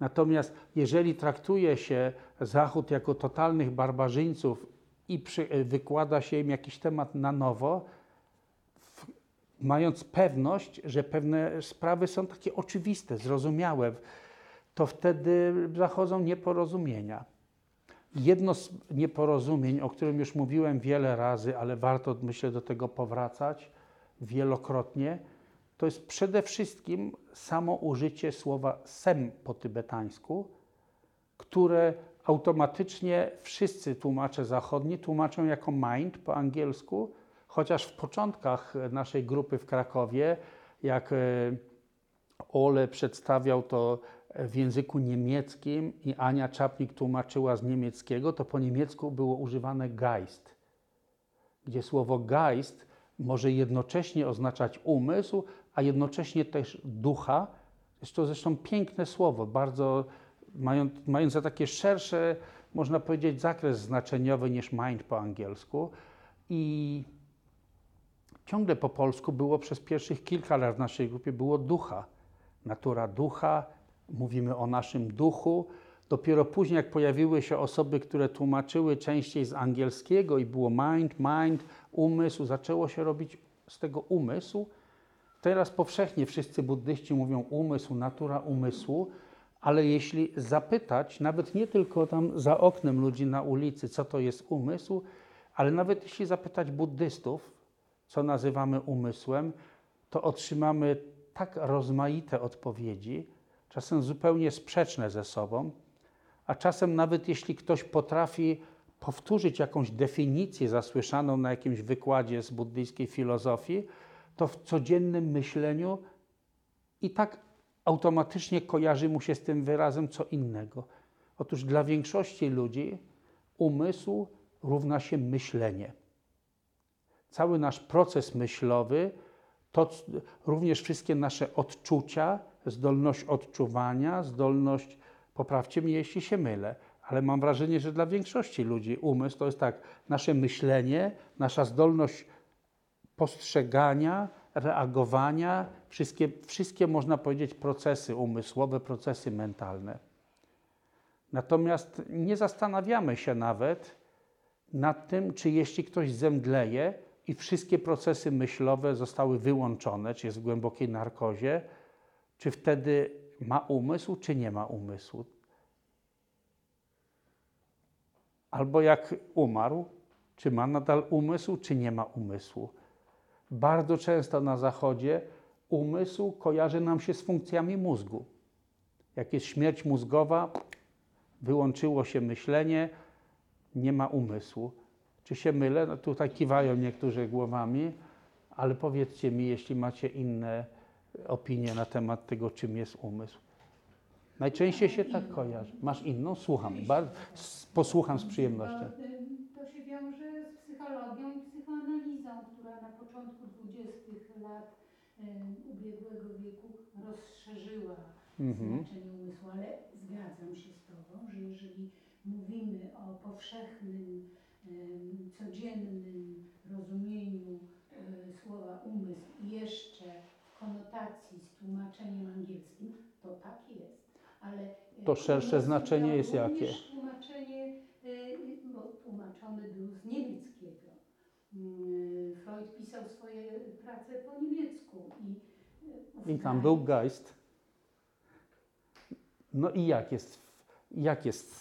Natomiast jeżeli traktuje się Zachód jako totalnych barbarzyńców i przy, wykłada się im jakiś temat na nowo, w, mając pewność, że pewne sprawy są takie oczywiste, zrozumiałe, to wtedy zachodzą nieporozumienia. Jedno z nieporozumień, o którym już mówiłem wiele razy, ale warto myślę do tego powracać wielokrotnie, to jest przede wszystkim samo użycie słowa sem po tybetańsku, które automatycznie wszyscy tłumacze zachodni tłumaczą jako mind po angielsku, chociaż w początkach naszej grupy w Krakowie, jak Ole przedstawiał to w języku niemieckim i Ania Czapnik tłumaczyła z niemieckiego, to po niemiecku było używane Geist, gdzie słowo Geist może jednocześnie oznaczać umysł, a jednocześnie też ducha. Jest to zresztą piękne słowo, bardzo mając, mające takie szersze, można powiedzieć, zakres znaczeniowy niż mind po angielsku. I ciągle po polsku było przez pierwszych kilka lat w naszej grupie było ducha. Natura ducha, mówimy o naszym duchu. Dopiero później, jak pojawiły się osoby, które tłumaczyły częściej z angielskiego i było mind, mind, umysł, zaczęło się robić z tego umysł. Teraz powszechnie wszyscy buddyści mówią umysł, natura umysłu, ale jeśli zapytać, nawet nie tylko tam za oknem ludzi na ulicy, co to jest umysł, ale nawet jeśli zapytać buddystów, co nazywamy umysłem, to otrzymamy tak rozmaite odpowiedzi, czasem zupełnie sprzeczne ze sobą, a czasem nawet jeśli ktoś potrafi powtórzyć jakąś definicję zasłyszaną na jakimś wykładzie z buddyjskiej filozofii, to w codziennym myśleniu i tak automatycznie kojarzy mu się z tym wyrazem co innego. Otóż dla większości ludzi umysł równa się myślenie. Cały nasz proces myślowy, to również wszystkie nasze odczucia, zdolność odczuwania, zdolność, poprawcie mnie, jeśli się mylę, ale mam wrażenie, że dla większości ludzi umysł to jest tak, nasze myślenie, nasza zdolność postrzegania, reagowania, wszystkie, wszystkie można powiedzieć procesy umysłowe, procesy mentalne. Natomiast nie zastanawiamy się nawet nad tym, czy jeśli ktoś zemdleje i wszystkie procesy myślowe zostały wyłączone, czy jest w głębokiej narkozie, czy wtedy ma umysł, czy nie ma umysłu. Albo jak umarł, czy ma nadal umysł, czy nie ma umysłu. Bardzo często na Zachodzie umysł kojarzy nam się z funkcjami mózgu. Jak jest śmierć mózgowa, wyłączyło się myślenie, nie ma umysłu. Czy się mylę? No tutaj kiwają niektórzy głowami, ale powiedzcie mi, jeśli macie inne opinie na temat tego, czym jest umysł. Najczęściej się tak kojarzy. Masz inną? Słucham. Bardzo, posłucham z przyjemnością.
To, y, to się wiąże z psychologią i psychoanalizą, która na początku 20 lat y, ubiegłego wieku rozszerzyła
Mhm.
znaczenie umysłu, ale zgadzam się z Tobą, że jeżeli mówimy o powszechnym, y, codziennym rozumieniu słowa umysł jeszcze konotacji z tłumaczeniem angielskim, to tak jest. Ale y,
To szersze znaczenie jest jakie?
Tłumaczenie, y, bo tłumaczony był z niemieckiego. Y, Freud pisał swoje prace po niemiecku i,
I tam był geist. No i jak jest? Jak jest?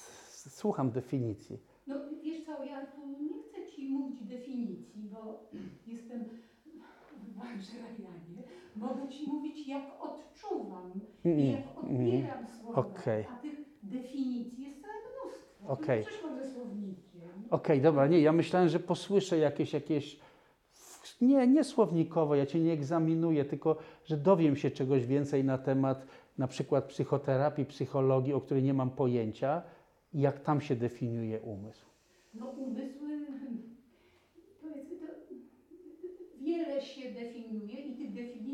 Słucham definicji.
No wiesz co, ja tu nie chcę Ci mówić definicji, bo jestem w Wandrzejanie. Mogę Ci mówić jak odczuwam i jak odbieram słowa,
Mm, Okej.
a tych definicji jest całe mnóstwo.
Okej.
Słownikiem.
Okej, dobra, nie, ja myślałem, że posłyszę jakieś, jakieś, nie, nie słownikowo, ja Cię nie egzaminuję, tylko, że dowiem się czegoś więcej na temat na przykład psychoterapii, psychologii, o której nie mam pojęcia jak tam się definiuje umysł.
No umysły, powiedzmy to, wiele się definiuje i tych definicji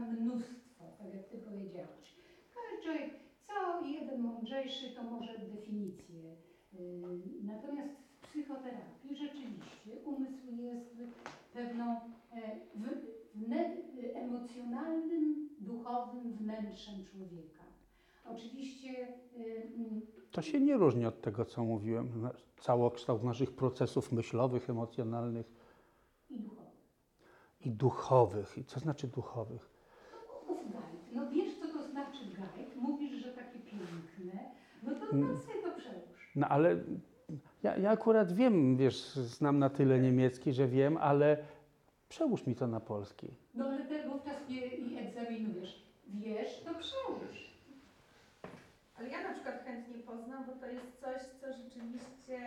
mnóstwo, tak jak Ty powiedziałeś. Każdy człowiek, co jeden mądrzejszy, to może definicję. Yy, Natomiast w psychoterapii rzeczywiście umysł jest pewną e, emocjonalnym, duchowym wnętrzem człowieka. Oczywiście yy, mm,
To się nie różni od tego, co mówiłem, całokształt naszych procesów myślowych, emocjonalnych
i duchowy.
i duchowych. I co znaczy duchowych?
No wiesz, co to znaczy gajd? Mówisz, że takie piękne. No to
Mm.
na sobie to przełóż.
No ale ja, ja akurat wiem, wiesz, znam na tyle niemiecki, że wiem, ale przełóż mi to na polski.
No ale ty wówczas mnie i egzaminujesz. Wiesz, to przełóż.
Ale ja na przykład chętnie poznam, bo to jest coś, co rzeczywiście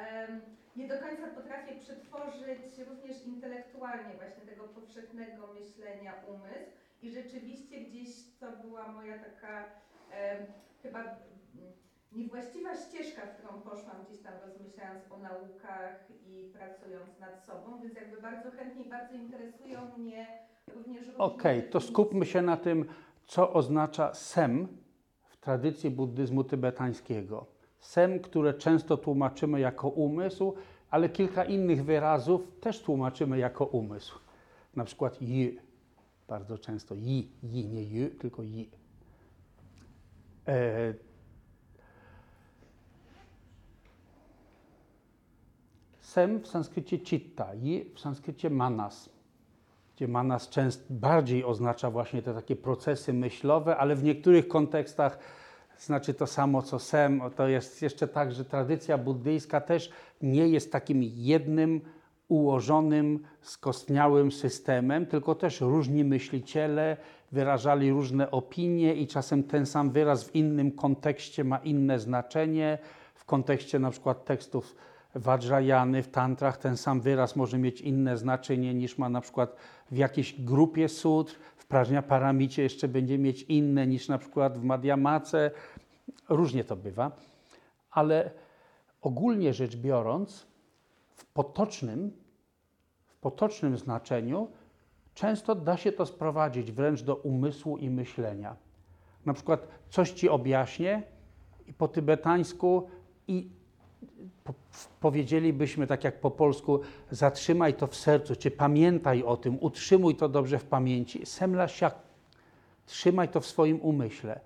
em, nie do końca potrafię przetworzyć również intelektualnie właśnie tego powszechnego myślenia umysł i rzeczywiście gdzieś to była moja taka em, chyba mm, niewłaściwa ścieżka, w którą poszłam gdzieś tam rozmyślając o naukach i pracując nad sobą, więc jakby bardzo chętnie i bardzo interesują mnie również
Okej, to
definicje.
skupmy się na tym, co oznacza sem w tradycji buddyzmu tybetańskiego. Sem, które często tłumaczymy jako umysł, ale kilka innych wyrazów też tłumaczymy jako umysł. Na przykład yi, bardzo często i, i nie ju, tylko i. E, Sem w sanskrycie citta, i w sanskrycie manas, gdzie manas często bardziej oznacza właśnie te takie procesy myślowe, ale w niektórych kontekstach znaczy to samo co sem. To jest jeszcze tak, że tradycja buddyjska też nie jest takim jednym ułożonym, skostniałym systemem, tylko też różni myśliciele wyrażali różne opinie i czasem ten sam wyraz w innym kontekście ma inne znaczenie. W kontekście na przykład tekstów Vajrayany w tantrach ten sam wyraz może mieć inne znaczenie niż ma na przykład w jakiejś grupie sutr. W Prajna Paramicie jeszcze będzie mieć inne niż na przykład w Madhyamace. Różnie to bywa, ale ogólnie rzecz biorąc, w potocznym, potocznym znaczeniu często da się to sprowadzić wręcz do umysłu i myślenia. Na przykład coś ci objaśnię i po tybetańsku i po, powiedzielibyśmy tak jak po polsku, zatrzymaj to w sercu, czy pamiętaj o tym, utrzymuj to dobrze w pamięci. Semla siak, trzymaj to w swoim umyśle.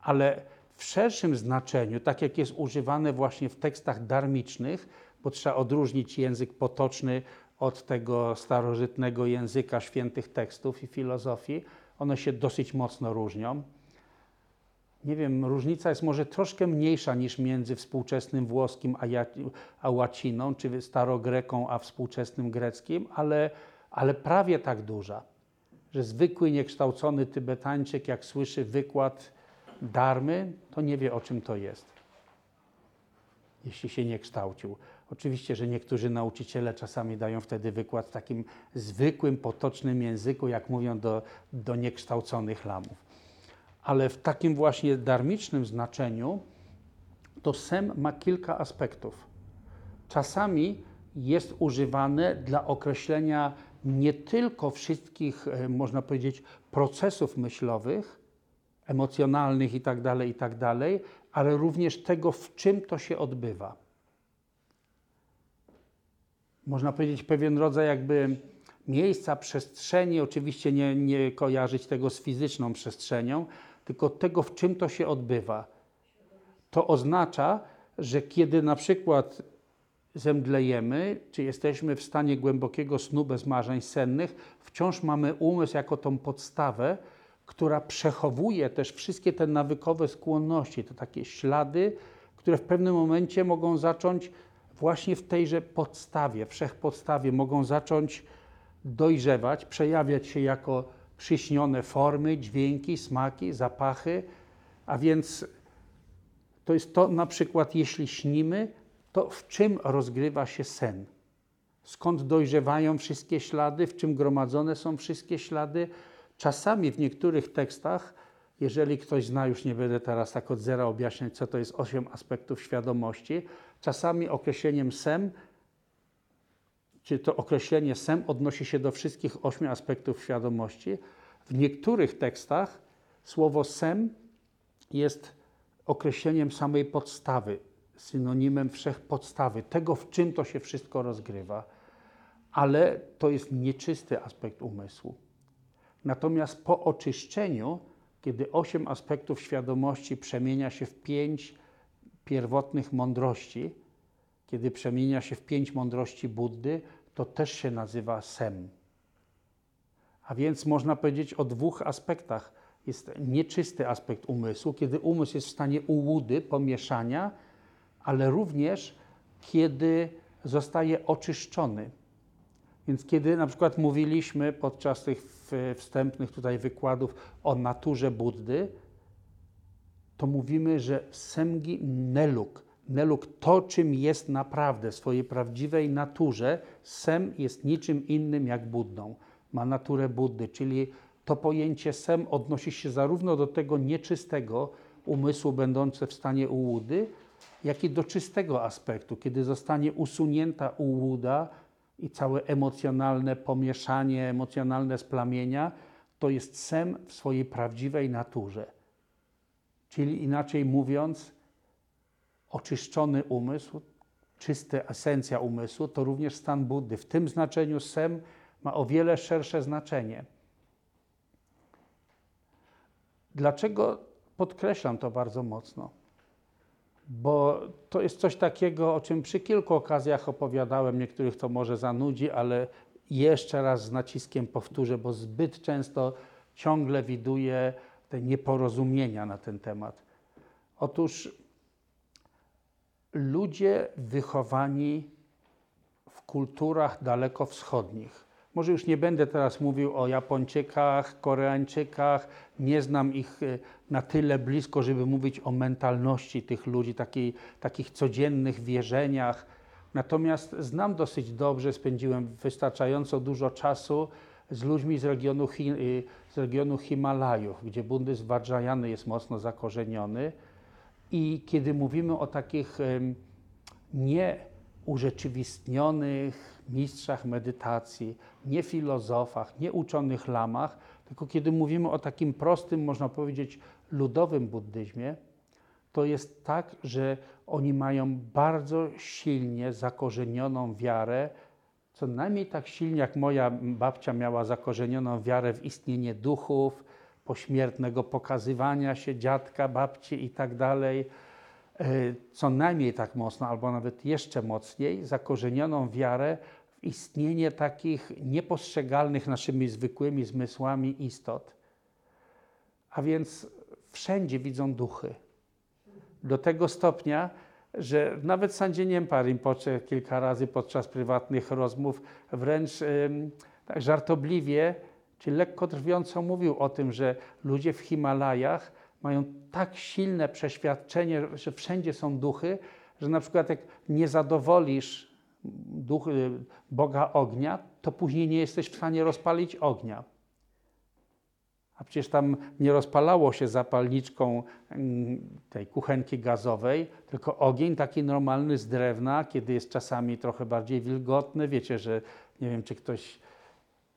Ale w szerszym znaczeniu, tak jak jest używane właśnie w tekstach darmicznych, bo trzeba odróżnić język potoczny od tego starożytnego języka świętych tekstów i filozofii, one się dosyć mocno różnią. Nie wiem, różnica jest może troszkę mniejsza niż między współczesnym włoskim a, ja, a łaciną, czy starogreką a współczesnym greckim, ale, ale prawie tak duża, że zwykły, niekształcony Tybetańczyk, jak słyszy wykład darmy, to nie wie o czym to jest, jeśli się nie kształcił. Oczywiście, że niektórzy nauczyciele czasami dają wtedy wykład w takim zwykłym, potocznym języku, jak mówią do, do niekształconych lamów. Ale w takim właśnie darmicznym znaczeniu to sem ma kilka aspektów. Czasami jest używane dla określenia nie tylko wszystkich, e, można powiedzieć, procesów myślowych, emocjonalnych itd., itd., ale również tego, w czym to się odbywa. Można powiedzieć pewien rodzaj jakby miejsca, przestrzeni, oczywiście nie, nie kojarzyć tego z fizyczną przestrzenią, tylko tego, w czym to się odbywa. To oznacza, że kiedy na przykład zemdlejemy, czy jesteśmy w stanie głębokiego snu bez marzeń sennych, wciąż mamy umysł jako tą podstawę, która przechowuje też wszystkie te nawykowe skłonności, to takie ślady, które w pewnym momencie mogą zacząć właśnie w tejże podstawie, wszechpodstawie, mogą zacząć dojrzewać, przejawiać się jako przyśnione formy, dźwięki, smaki, zapachy, a więc to jest to na przykład, jeśli śnimy, to w czym rozgrywa się sen? Skąd dojrzewają wszystkie ślady, w czym gromadzone są wszystkie ślady? Czasami w niektórych tekstach, jeżeli ktoś zna, już nie będę teraz tak od zera objaśniać, co to jest osiem aspektów świadomości, czasami określeniem sem, czy to określenie sem odnosi się do wszystkich ośmiu aspektów świadomości. W niektórych tekstach słowo sem jest określeniem samej podstawy, synonimem wszechpodstawy, tego w czym to się wszystko rozgrywa, ale to jest nieczysty aspekt umysłu. Natomiast po oczyszczeniu, kiedy osiem aspektów świadomości przemienia się w pięć pierwotnych mądrości, kiedy przemienia się w pięć mądrości Buddy, to też się nazywa sem. A więc można powiedzieć o dwóch aspektach. Jest nieczysty aspekt umysłu, kiedy umysł jest w stanie ułudy, pomieszania, ale również kiedy zostaje oczyszczony. Więc kiedy na przykład mówiliśmy podczas tych wstępnych tutaj wykładów o naturze Buddy, to mówimy, że semgi neluk, neluk to, czym jest naprawdę, swojej prawdziwej naturze, sem jest niczym innym jak Buddą. Ma naturę Buddy, czyli to pojęcie sem odnosi się zarówno do tego nieczystego umysłu będące w stanie ułudy, jak i do czystego aspektu, kiedy zostanie usunięta ułuda, i całe emocjonalne pomieszanie, emocjonalne splamienia, to jest sem w swojej prawdziwej naturze. Czyli inaczej mówiąc, oczyszczony umysł, czysta esencja umysłu, to również stan Buddy. W tym znaczeniu sem ma o wiele szersze znaczenie. Dlaczego podkreślam to bardzo mocno? bo to jest coś takiego, o czym przy kilku okazjach opowiadałem, niektórych to może zanudzi, ale jeszcze raz z naciskiem powtórzę, bo zbyt często ciągle widuję te nieporozumienia na ten temat. Otóż ludzie wychowani w kulturach dalekowschodnich. Może już nie będę teraz mówił o Japończykach, Koreańczykach, nie znam ich e, na tyle blisko, żeby mówić o mentalności tych ludzi, takiej, takich codziennych wierzeniach. Natomiast znam dosyć dobrze, spędziłem wystarczająco dużo czasu z ludźmi z regionu, y, z regionu Himalajów, gdzie buddyzm Vajrayany jest mocno zakorzeniony. I kiedy mówimy o takich nieurzeczywistnionych mistrzach medytacji, nie filozofach, nie uczonych lamach, tylko kiedy mówimy o takim prostym, można powiedzieć, ludowym buddyzmie, to jest tak, że oni mają bardzo silnie zakorzenioną wiarę, co najmniej tak silnie jak moja babcia miała zakorzenioną wiarę w istnienie duchów, pośmiertnego pokazywania się dziadka, babci i tak dalej, e, co najmniej tak mocno, albo nawet jeszcze mocniej, zakorzenioną wiarę w istnienie takich niepostrzegalnych naszymi zwykłymi zmysłami istot. A więc wszędzie widzą duchy. Do tego stopnia, że nawet Sandzie Niempa Rinpoche kilka razy podczas prywatnych rozmów wręcz tak żartobliwie czy lekko drwiąco mówił o tym, że ludzie w Himalajach mają tak silne przeświadczenie, że wszędzie są duchy, że na przykład jak nie zadowolisz duch, y, Boga ognia, to później nie jesteś w stanie rozpalić ognia. A przecież tam nie rozpalało się zapalniczką mm, tej kuchenki gazowej, tylko ogień taki normalny z drewna, kiedy jest czasami trochę bardziej wilgotny. Wiecie, że nie wiem, czy ktoś,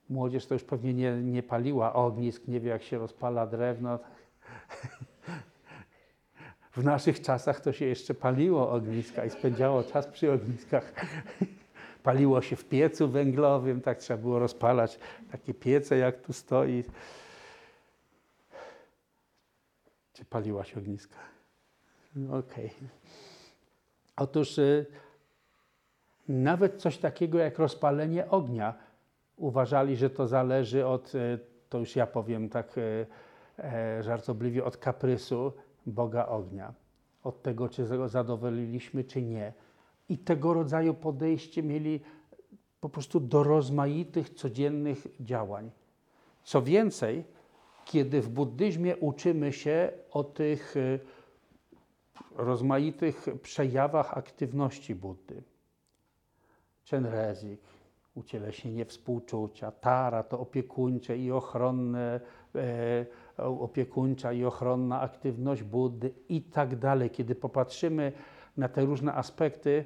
młodzież to już pewnie nie, nie paliła ognisk, nie wie jak się rozpala drewno. W naszych czasach to się jeszcze paliło ogniska i spędzało czas przy ogniskach. Paliło się w piecu węglowym, tak trzeba było rozpalać takie piece, jak tu stoi. Czy paliłaś ogniska? Okej. Otóż y, nawet coś takiego jak rozpalenie ognia uważali, że to zależy od, y, to już ja powiem tak y, e, żartobliwie, od kaprysu Boga ognia. Od tego, czy go zadowoliliśmy, czy nie. I tego rodzaju podejście mieli po prostu do rozmaitych codziennych działań. Co więcej, kiedy w buddyzmie uczymy się o tych y, rozmaitych przejawach aktywności Buddy. Chenrezik, ucieleśnienie współczucia, Tara to opiekuńcze i ochronne, e, opiekuńcza i ochronna aktywność Buddy i tak dalej. Kiedy popatrzymy na te różne aspekty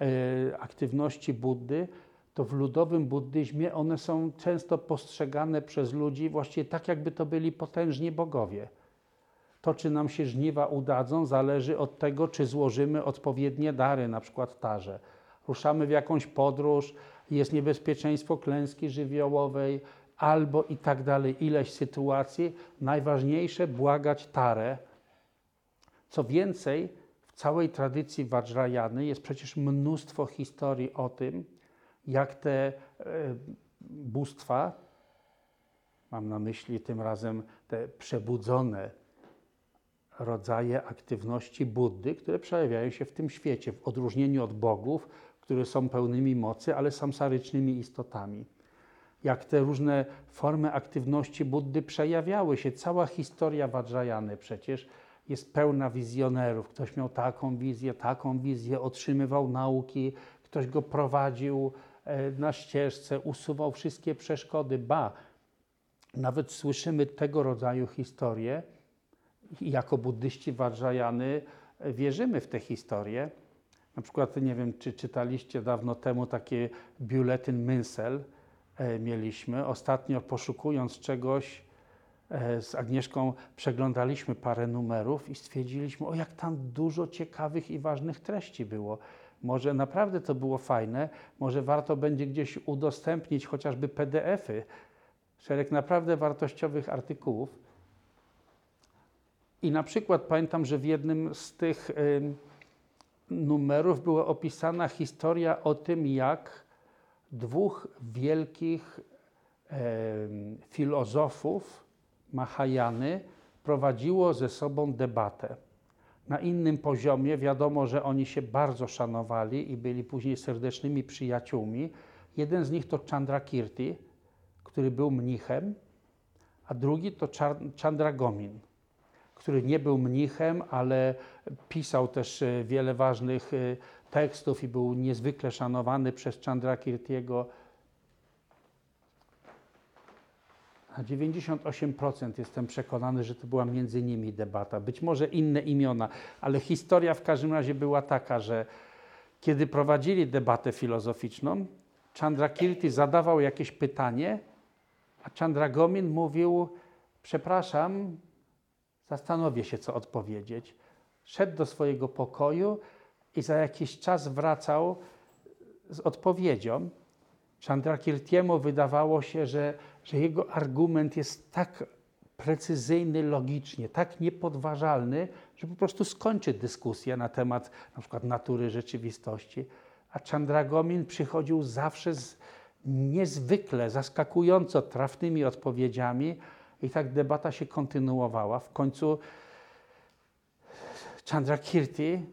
e, aktywności Buddy, to w ludowym buddyzmie one są często postrzegane przez ludzi właściwie tak, jakby to byli potężni bogowie. To, czy nam się żniwa udadzą, zależy od tego, czy złożymy odpowiednie dary, na przykład tarze. Ruszamy w jakąś podróż, jest niebezpieczeństwo klęski żywiołowej, albo i tak dalej, ileś sytuacji. Najważniejsze błagać tarę. Co więcej, w całej tradycji Vajrayany jest przecież mnóstwo historii o tym, jak te e, bóstwa, mam na myśli tym razem te przebudzone rodzaje aktywności Buddy, które przejawiają się w tym świecie, w odróżnieniu od bogów, które są pełnymi mocy, ale samsarycznymi istotami. Jak te różne formy aktywności Buddy przejawiały się. Cała historia Vajrayany przecież jest pełna wizjonerów. Ktoś miał taką wizję, taką wizję, otrzymywał nauki, ktoś go prowadził na ścieżce, usuwał wszystkie przeszkody. Ba, nawet słyszymy tego rodzaju historie, jako buddyści Vajrayany e, wierzymy w te historie. Na przykład, nie wiem, czy czytaliście dawno temu taki biuletyn Mynsel e, mieliśmy. Ostatnio poszukując czegoś e, z Agnieszką przeglądaliśmy parę numerów i stwierdziliśmy, o jak tam dużo ciekawych i ważnych treści było. Może naprawdę to było fajne, może warto będzie gdzieś udostępnić chociażby PDF-y, szereg naprawdę wartościowych artykułów. I na przykład pamiętam, że w jednym z tych ym, numerów była opisana historia o tym, jak dwóch wielkich em, filozofów Mahajany prowadziło ze sobą debatę. Na innym poziomie wiadomo, że oni się bardzo szanowali i byli później serdecznymi przyjaciółmi. Jeden z nich to Chandrakirti, który był mnichem, a drugi to Chandragomin, który nie był mnichem, ale pisał też e, wiele ważnych e, tekstów i był niezwykle szanowany przez Chandrakirtiego. Na 98% jestem przekonany, że to była między nimi debata. Być może inne imiona, ale historia w każdym razie była taka, że kiedy prowadzili debatę filozoficzną, Chandrakirti zadawał jakieś pytanie, a Chandragomin mówił: Przepraszam, zastanowię się, co odpowiedzieć. Szedł do swojego pokoju i za jakiś czas wracał z odpowiedzią. Chandrakirtiemu wydawało się, że, że jego argument jest tak precyzyjny logicznie, tak niepodważalny, że po prostu skończy dyskusję na temat na przykład natury rzeczywistości. A Chandragomin przychodził zawsze z niezwykle, zaskakująco trafnymi odpowiedziami i tak debata się kontynuowała. W końcu Chandrakirti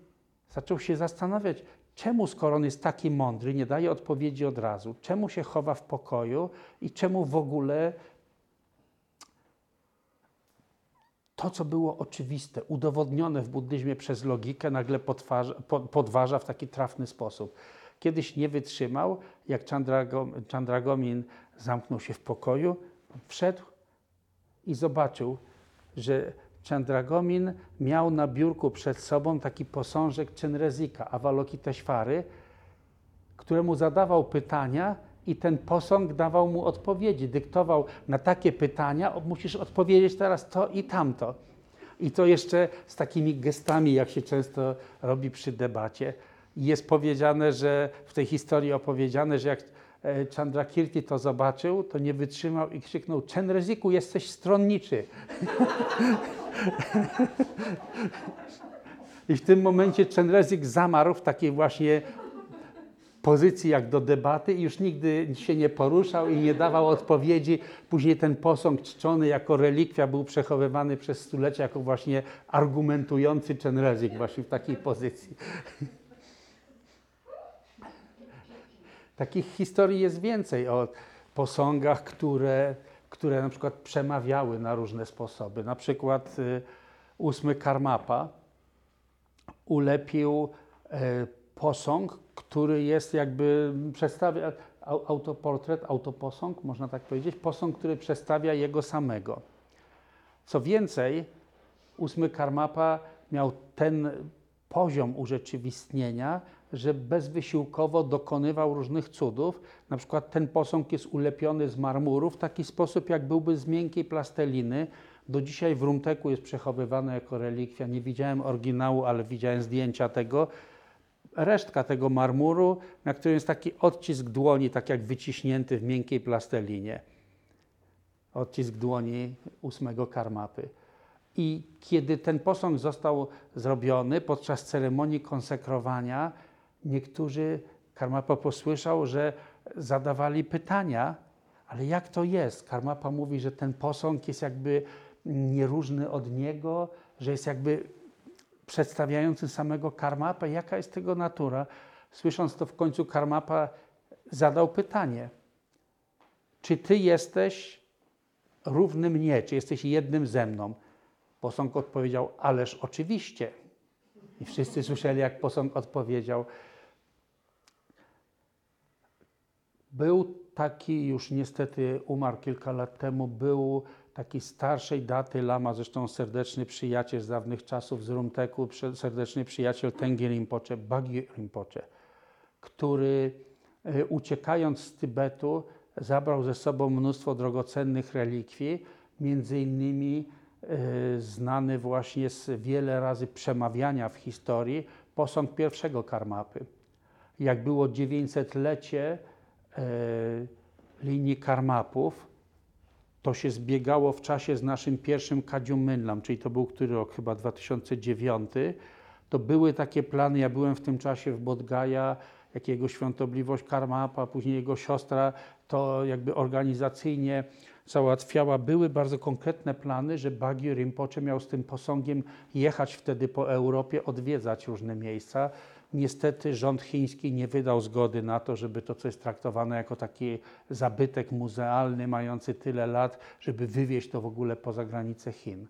zaczął się zastanawiać, czemu skoro on jest taki mądry, nie daje odpowiedzi od razu, czemu się chowa w pokoju i czemu w ogóle to, co było oczywiste, udowodnione w buddyzmie przez logikę, nagle podważa, po- podważa w taki trafny sposób. Kiedyś nie wytrzymał, jak Chandrago, Chandragomin zamknął się w pokoju, wszedł i zobaczył, że Chandragomin miał na biurku przed sobą taki posążek Chenrezika, Avalokiteshvary, któremu zadawał pytania i ten posąg dawał mu odpowiedzi, dyktował na takie pytania, musisz odpowiedzieć teraz to i tamto. I to jeszcze z takimi gestami, jak się często robi przy debacie. Jest powiedziane, że w tej historii opowiedziane, że jak e, Chandrakirti to zobaczył, to nie wytrzymał i krzyknął: Chenreziku, jesteś stronniczy. I w tym momencie Chenrezik zamarł w takiej właśnie pozycji jak do debaty i już nigdy się nie poruszał i nie dawał odpowiedzi. Później ten posąg czczony jako relikwia był przechowywany przez stulecia jako właśnie argumentujący Chenrezik właśnie w takiej pozycji. Takich historii jest więcej o posągach, które, które na przykład przemawiały na różne sposoby. Na przykład y, ósmy Karmapa ulepił e, posąg, który jest jakby przedstawia au- autoportret, autoposąg, można tak powiedzieć, posąg, który przedstawia jego samego. Co więcej, ósmy Karmapa miał ten poziom urzeczywistnienia, że bezwysiłkowo dokonywał różnych cudów. Na przykład ten posąg jest ulepiony z marmuru w taki sposób, jak byłby z miękkiej plasteliny. Do dzisiaj w Rumteku jest przechowywany jako relikwia. Nie widziałem oryginału, ale widziałem zdjęcia tego. Resztka tego marmuru, na którym jest taki odcisk dłoni, tak jak wyciśnięty w miękkiej plastelinie. Odcisk dłoni ósmego karmapy. I kiedy ten posąg został zrobiony podczas ceremonii konsekrowania, niektórzy Karmapa posłyszał, że zadawali pytania, ale jak to jest? Karmapa mówi, że ten posąg jest jakby nieróżny od niego, że jest jakby przedstawiający samego Karmapę. Jaka jest tego natura? Słysząc to w końcu Karmapa zadał pytanie. Czy ty jesteś równy mnie? Czy jesteś jednym ze mną? Posąg odpowiedział, ależ oczywiście. I wszyscy słyszeli, jak posąg odpowiedział. Był taki, już niestety umarł kilka lat temu, był taki starszej daty lama, zresztą serdeczny przyjaciel z dawnych czasów z Rumteku, serdeczny przyjaciel Tengi Rinpoche, Bagi Rinpoche, który e, uciekając z Tybetu zabrał ze sobą mnóstwo drogocennych relikwii, między innymi e, znany właśnie z wiele razy przemawiania w historii posąg pierwszego Karmapy. Jak było 900-lecie e, linii Karmapów, to się zbiegało w czasie z naszym pierwszym Kadzium Mynlam, czyli to był który rok, chyba 2009, To były takie plany, ja byłem w tym czasie w Bodgaja, jak jego świątobliwość Karmapa, później jego siostra to jakby organizacyjnie załatwiała. Były bardzo konkretne plany, że Bagi Rinpoche miał z tym posągiem jechać wtedy po Europie, odwiedzać różne miejsca. Niestety rząd chiński nie wydał zgody na to, żeby to, co jest traktowane jako taki zabytek muzealny, mający tyle lat, żeby wywieźć to w ogóle poza granice Chin.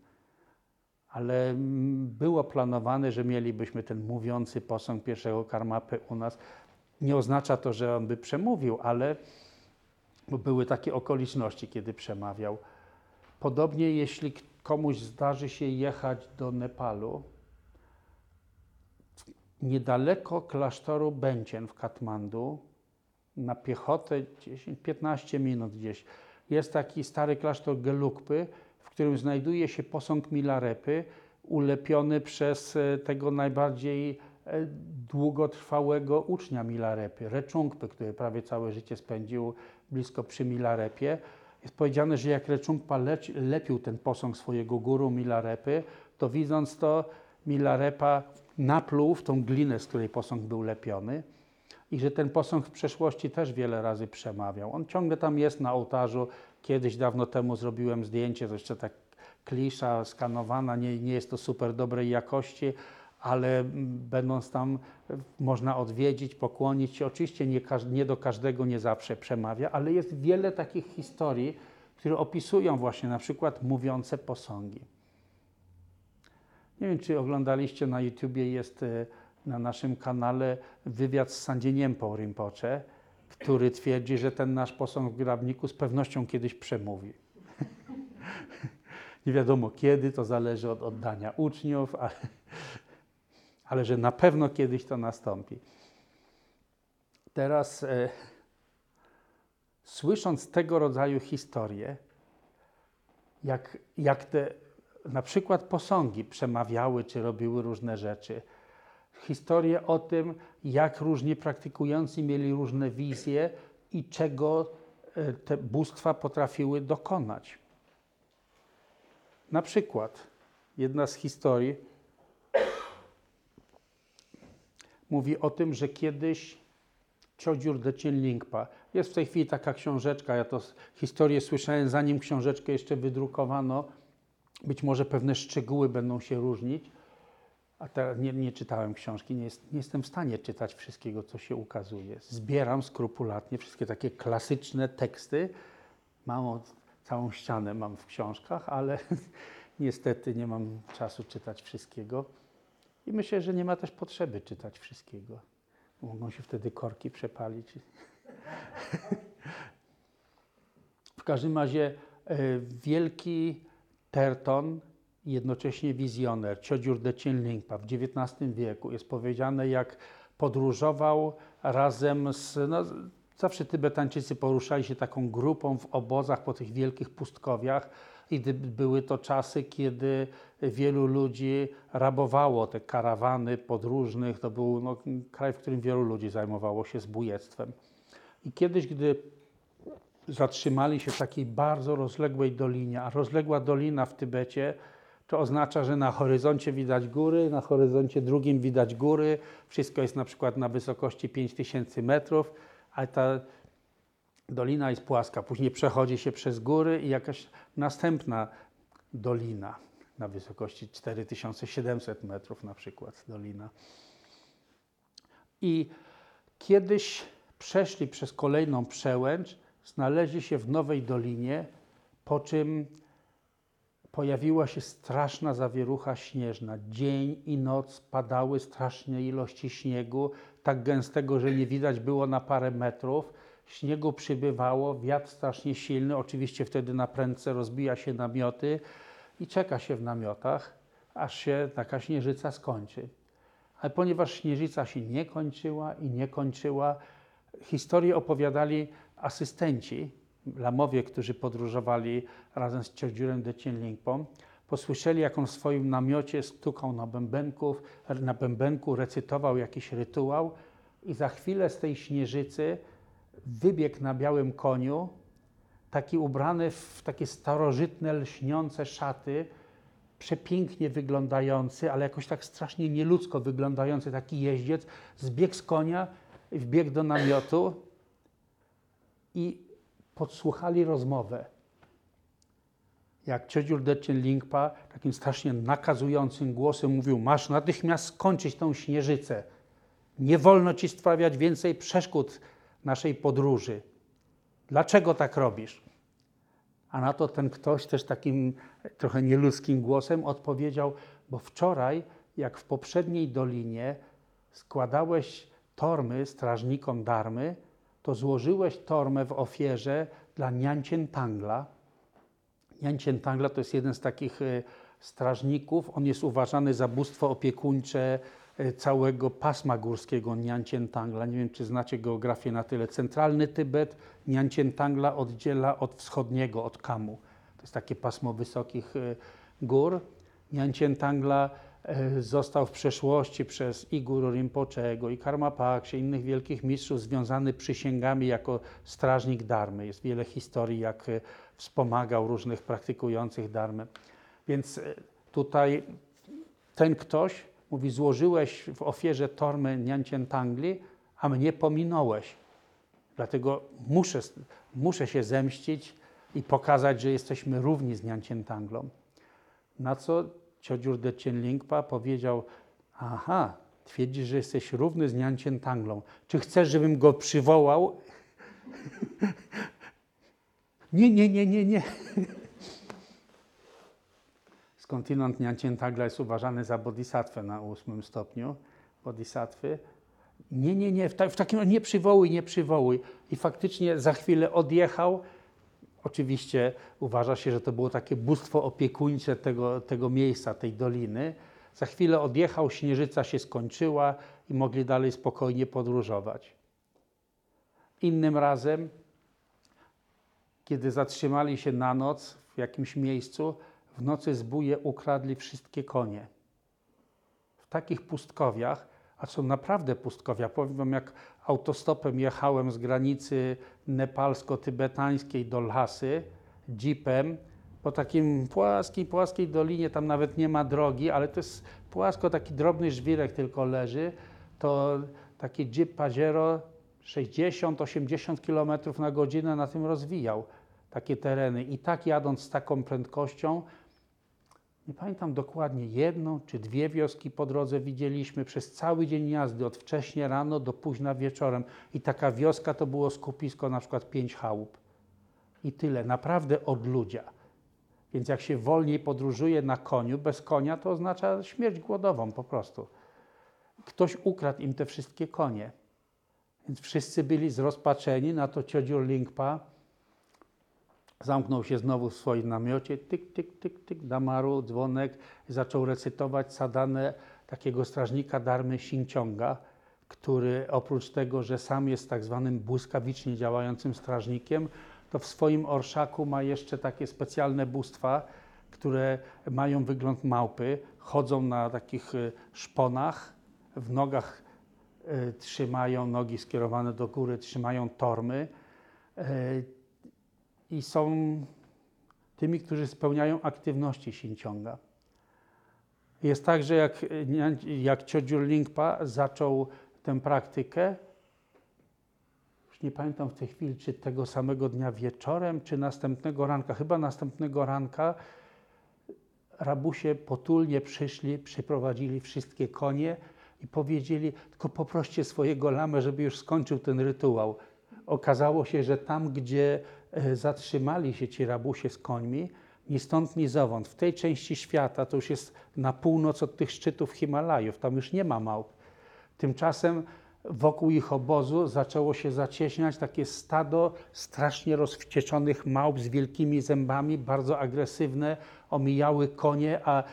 Ale mm, było planowane, że mielibyśmy ten mówiący posąg pierwszego Karmapy u nas. Nie oznacza to, że on by przemówił, ale były takie okoliczności, kiedy przemawiał. Podobnie, jeśli komuś zdarzy się jechać do Nepalu, niedaleko klasztoru Bęcien w Katmandu, na piechotę 10-15 minut gdzieś, jest taki stary klasztor Gelugpy, w którym znajduje się posąg Milarepy, ulepiony przez e, tego najbardziej e, długotrwałego ucznia Milarepy, Reczungpy, który prawie całe życie spędził blisko przy Milarepie. Jest powiedziane, że jak Reczungpa leci, lepił ten posąg swojego guru Milarepy, to widząc to, Milarepa napluł w tą glinę, z której posąg był lepiony i że ten posąg w przeszłości też wiele razy przemawiał. On ciągle tam jest na ołtarzu. Kiedyś dawno temu zrobiłem zdjęcie, to jeszcze tak klisza skanowana, nie, nie jest to super dobrej jakości, ale będąc tam można odwiedzić, pokłonić się. Oczywiście nie, nie do każdego nie zawsze przemawia, ale jest wiele takich historii, które opisują właśnie na przykład mówiące posągi. Nie wiem, czy oglądaliście na YouTubie, jest e, na naszym kanale wywiad z Sandzieniempą Rinpoche, który twierdzi, że ten nasz posąg w Grabniku z pewnością kiedyś przemówi. Nie wiadomo kiedy, to zależy od oddania uczniów, ale, ale że na pewno kiedyś to nastąpi. Teraz, e, słysząc tego rodzaju historie, jak, jak te na przykład posągi przemawiały czy robiły różne rzeczy, historie o tym, jak różni praktykujący mieli różne wizje i czego e, te bóstwa potrafiły dokonać. Na przykład jedna z historii mówi o tym, że kiedyś Chodziur Decien Lingpa, jest w tej chwili taka książeczka, ja to historię słyszałem zanim książeczkę jeszcze wydrukowano, być może pewne szczegóły będą się różnić, a teraz nie, nie czytałem książki, nie, jest, nie jestem w stanie czytać wszystkiego, co się ukazuje. Zbieram skrupulatnie wszystkie takie klasyczne teksty. Mam od, całą ścianę mam w książkach, ale niestety nie mam czasu czytać wszystkiego. I myślę, że nie ma też potrzeby czytać wszystkiego. Mogą się wtedy korki przepalić. w każdym razie e, wielki Terton, jednocześnie wizjoner, Chodziur Decien Lingpa w XIX wieku. Jest powiedziane, jak podróżował razem z... No, zawsze Tybetańczycy poruszali się taką grupą w obozach po tych wielkich pustkowiach i były to czasy, kiedy wielu ludzi rabowało te karawany podróżnych. To był no, kraj, w którym wielu ludzi zajmowało się zbójectwem. I kiedyś, gdy zatrzymali się w takiej bardzo rozległej dolinie, a rozległa dolina w Tybecie to oznacza, że na horyzoncie widać góry, na horyzoncie drugim widać góry, wszystko jest na przykład na wysokości 5000 metrów, ale ta dolina jest płaska. Później przechodzi się przez góry i jakaś następna dolina na wysokości 4700 metrów na przykład dolina. I kiedyś przeszli przez kolejną przełęcz, znaleźli się w nowej dolinie, po czym pojawiła się straszna zawierucha śnieżna. Dzień i noc padały straszne ilości śniegu, tak gęstego, że nie widać było na parę metrów. Śniegu przybywało, wiatr strasznie silny, oczywiście wtedy na prędce rozbija się namioty i czeka się w namiotach, aż się taka śnieżyca skończy. Ale ponieważ śnieżyca się nie kończyła i nie kończyła, historię opowiadali asystenci, lamowie, którzy podróżowali razem z Chodziurem de Cienlingpą. Posłyszeli, jak on w swoim namiocie stukał na, bębenków, na bębenku, recytował jakiś rytuał i za chwilę z tej śnieżycy wybiegł na białym koniu, taki ubrany w takie starożytne, lśniące szaty, przepięknie wyglądający, ale jakoś tak strasznie nieludzko wyglądający taki jeździec, zbiegł z konia, wbiegł do namiotu i podsłuchali rozmowę. Jak Chodziur Decien Lingpa takim strasznie nakazującym głosem mówił, masz natychmiast skończyć tą śnieżycę. Nie wolno ci sprawiać więcej przeszkód naszej podróży. Dlaczego tak robisz? A na to ten ktoś też takim trochę nieludzkim głosem odpowiedział, bo wczoraj, jak w poprzedniej dolinie składałeś tormy strażnikom darmy, to złożyłeś tormę w ofierze dla Niancientangla. Niancientangla to jest jeden z takich e, strażników. On jest uważany za bóstwo opiekuńcze e, całego pasma górskiego Niancientangla. Nie wiem, czy znacie geografię na tyle. Centralny Tybet Niancientangla oddziela od wschodniego, od Kamu. To jest takie pasmo wysokich e, gór. Niancientangla e, został w przeszłości przez i Guru Rinpoche'ego, i Karma Paksie, innych wielkich mistrzów związany przysięgami jako strażnik darmy. Jest wiele historii, jak e, wspomagał różnych praktykujących darmę. Więc e, tutaj ten ktoś mówi, złożyłeś w ofierze tormy Niancientangli, a mnie pominąłeś. Dlatego muszę, muszę się zemścić i pokazać, że jesteśmy równi z Niancientanglą. Na co Chodziur Decien Lingpa powiedział, aha, twierdzisz, że jesteś równy z Niancientanglą. Czy chcesz, żebym go przywołał? nie, nie, nie, nie, nie. Skądinąd Niancientangla jest uważany za bodhisatwę na ósmym stopniu bodhisattwy. Nie, nie, nie, w, ta, w takim nie przywołuj, nie przywołuj. I faktycznie za chwilę odjechał. Oczywiście uważa się, że to było takie bóstwo opiekuńcze tego, tego miejsca, tej doliny. Za chwilę odjechał, śnieżyca się skończyła i mogli dalej spokojnie podróżować. Innym razem, kiedy zatrzymali się na noc w jakimś miejscu, w nocy zbóje ukradli wszystkie konie. W takich pustkowiach, a są naprawdę pustkowia. Powiem wam, jak autostopem jechałem z granicy nepalsko-tybetańskiej do Lhasy, jeepem, po takim płaskiej, płaskiej dolinie, tam nawet nie ma drogi, ale to jest płasko, taki drobny żwirek tylko leży, to taki jeep Pajero 60-80 km na godzinę na tym rozwijał takie tereny. I tak jadąc z taką prędkością, nie pamiętam dokładnie, jedną czy dwie wioski po drodze widzieliśmy przez cały dzień jazdy, od wcześnie rano do późna wieczorem. I taka wioska to było skupisko na przykład pięć chałup. I tyle, naprawdę od ludzia. Więc jak się wolniej podróżuje na koniu, bez konia, to oznacza śmierć głodową po prostu. Ktoś ukradł im te wszystkie konie. Więc wszyscy byli zrozpaczeni, na to Ciodziur Lingpa Zamknął się znowu w swoim namiocie, tyk, tyk, tyk, tyk, damaru, dzwonek zaczął recytować sadanę takiego strażnika darmy Sinciąga, który oprócz tego, że sam jest tak zwanym błyskawicznie działającym strażnikiem, to w swoim orszaku ma jeszcze takie specjalne bóstwa, które mają wygląd małpy, chodzą na takich y, szponach, w nogach y, trzymają, nogi skierowane do góry, trzymają tormy. I są tymi, którzy spełniają aktywności Xinjianga. Jest tak, że jak, jak Lingpa zaczął tę praktykę, już nie pamiętam w tej chwili, czy tego samego dnia wieczorem, czy następnego ranka, chyba następnego ranka, rabusie potulnie przyszli, przyprowadzili wszystkie konie i powiedzieli, tylko poproście swojego lamę, żeby już skończył ten rytuał. Okazało się, że tam, gdzie zatrzymali się ci rabusie z końmi, ni stąd, ni zowąd. W tej części świata, to już jest na północ od tych szczytów Himalajów, tam już nie ma małp. Tymczasem wokół ich obozu zaczęło się zacieśniać takie stado strasznie rozwścieczonych małp z wielkimi zębami, bardzo agresywne, omijały konie, a,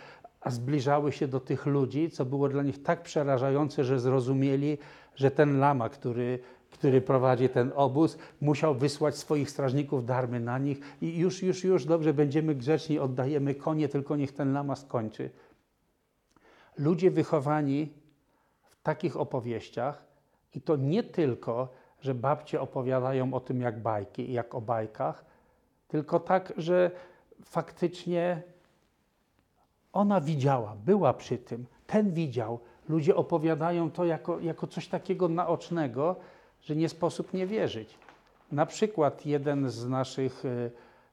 a zbliżały się do tych ludzi, co było dla nich tak przerażające, że zrozumieli, że ten lama, który który prowadzi ten obóz, musiał wysłać swoich strażników darmy na nich i już, już, już, dobrze, będziemy grzeczni, oddajemy konie, tylko niech ten lama skończy. Ludzie wychowani w takich opowieściach i to nie tylko, że babcie opowiadają o tym jak bajki, jak o bajkach, tylko tak, że faktycznie Ona widziała, była przy tym, ten widział. Ludzie opowiadają to jako, jako coś takiego naocznego, że nie sposób nie wierzyć. Na przykład jeden z naszych y,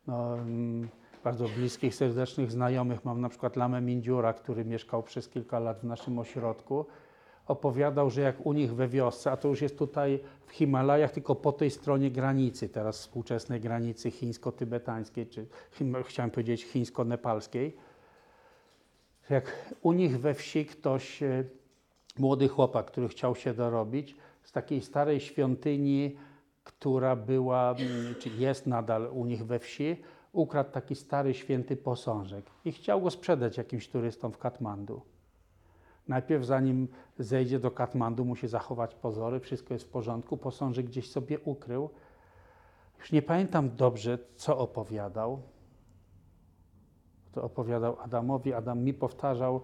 no, mm, bardzo bliskich, serdecznych znajomych, mam na przykład Lamę Mindziura, który mieszkał przez kilka lat w naszym ośrodku, opowiadał, że jak u nich we wiosce, a to już jest tutaj w Himalajach, tylko po tej stronie granicy, teraz współczesnej granicy chińsko-tybetańskiej, czy chciałem powiedzieć chińsko-nepalskiej, jak u nich we wsi ktoś, e, młody chłopak, który chciał się dorobić, z takiej starej świątyni, która była, mm, czy jest nadal u nich we wsi, ukradł taki stary święty posążek i chciał go sprzedać jakimś turystom w Katmandu. Najpierw, zanim zejdzie do Katmandu, musi zachować pozory, wszystko jest w porządku, posążek gdzieś sobie ukrył. Już nie pamiętam dobrze, co opowiadał. To opowiadał Adamowi, Adam mi powtarzał.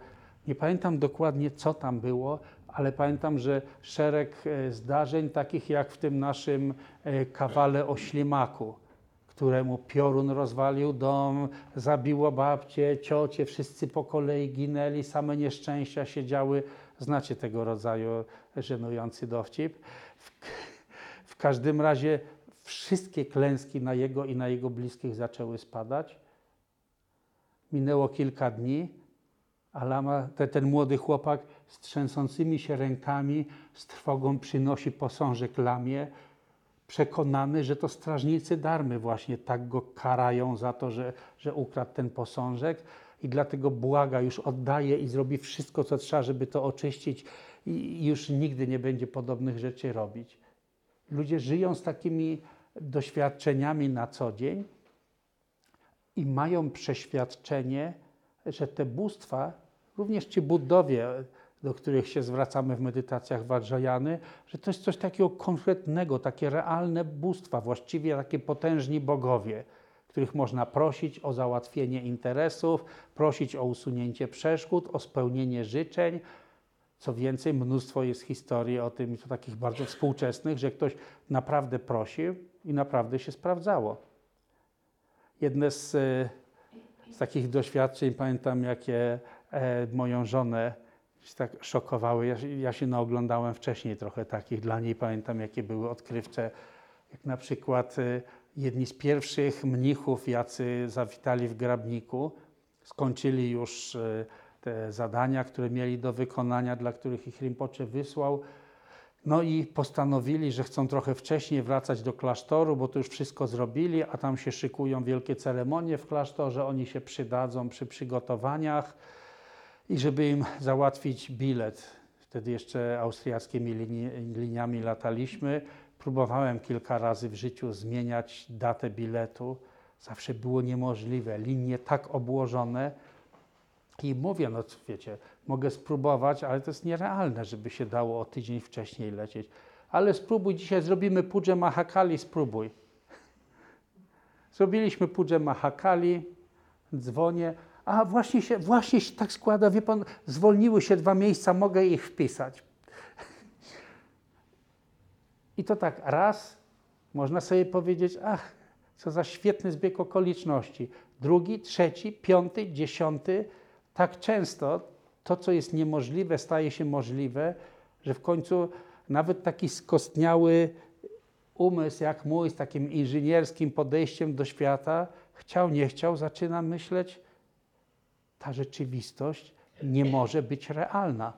Nie pamiętam dokładnie, co tam było, ale pamiętam, że szereg e, zdarzeń, takich jak w tym naszym e, kawale o ślimaku, któremu piorun rozwalił dom, zabiło babcię, ciocie, wszyscy po kolei ginęli, same nieszczęścia się działy. Znacie tego rodzaju żenujący dowcip. W, w każdym razie wszystkie klęski na jego i na jego bliskich zaczęły spadać. Minęło kilka dni, a lama, te, ten młody chłopak z trzęsącymi się rękami, z trwogą przynosi posążek lamie, przekonany, że to strażnicy darmy właśnie tak go karają za to, że, że ukradł ten posążek. I dlatego błaga, już oddaje i zrobi wszystko, co trzeba, żeby to oczyścić. I już nigdy nie będzie podobnych rzeczy robić. Ludzie żyją z takimi doświadczeniami na co dzień i mają przeświadczenie, że te bóstwa, również ci Buddowie, do których się zwracamy w medytacjach Vajrayany, że to jest coś takiego konkretnego, takie realne bóstwa, właściwie takie potężni bogowie, których można prosić o załatwienie interesów, prosić o usunięcie przeszkód, o spełnienie życzeń. Co więcej, mnóstwo jest historii o tym, to takich bardzo współczesnych, że ktoś naprawdę prosił i naprawdę się sprawdzało. Jedne z, e, z takich doświadczeń, pamiętam, jakie e, moją żonę tak szokowały. Ja, ja się naoglądałem wcześniej trochę takich dla niej, pamiętam, jakie były odkrywcze. Jak na przykład e, jedni z pierwszych mnichów, jacy zawitali w Grabniku, skończyli już e, te zadania, które mieli do wykonania, dla których ich Rinpoche wysłał. No i postanowili, że chcą trochę wcześniej wracać do klasztoru, bo to już wszystko zrobili, a tam się szykują wielkie ceremonie w klasztorze, oni się przydadzą przy przygotowaniach i żeby im załatwić bilet. Wtedy jeszcze austriackimi linii, liniami lataliśmy. Próbowałem kilka razy w życiu zmieniać datę biletu. Zawsze było niemożliwe. Linie tak obłożone. I mówię, no wiecie, mogę spróbować, ale to jest nierealne, żeby się dało o tydzień wcześniej lecieć. Ale spróbuj, dzisiaj zrobimy Pudże Mahakali, spróbuj. Zrobiliśmy Pudże Mahakali, dzwonię, a właśnie się, właśnie się tak składa, wie pan, zwolniły się dwa miejsca, mogę ich wpisać. I to tak raz, można sobie powiedzieć, ach, co za świetny zbieg okoliczności. Drugi, trzeci, piąty, dziesiąty, tak często to, co jest niemożliwe, staje się możliwe, że w końcu nawet taki skostniały umysł jak mój, z takim inżynierskim podejściem do świata, chciał, nie chciał, zaczyna myśleć, ta rzeczywistość nie może być realna.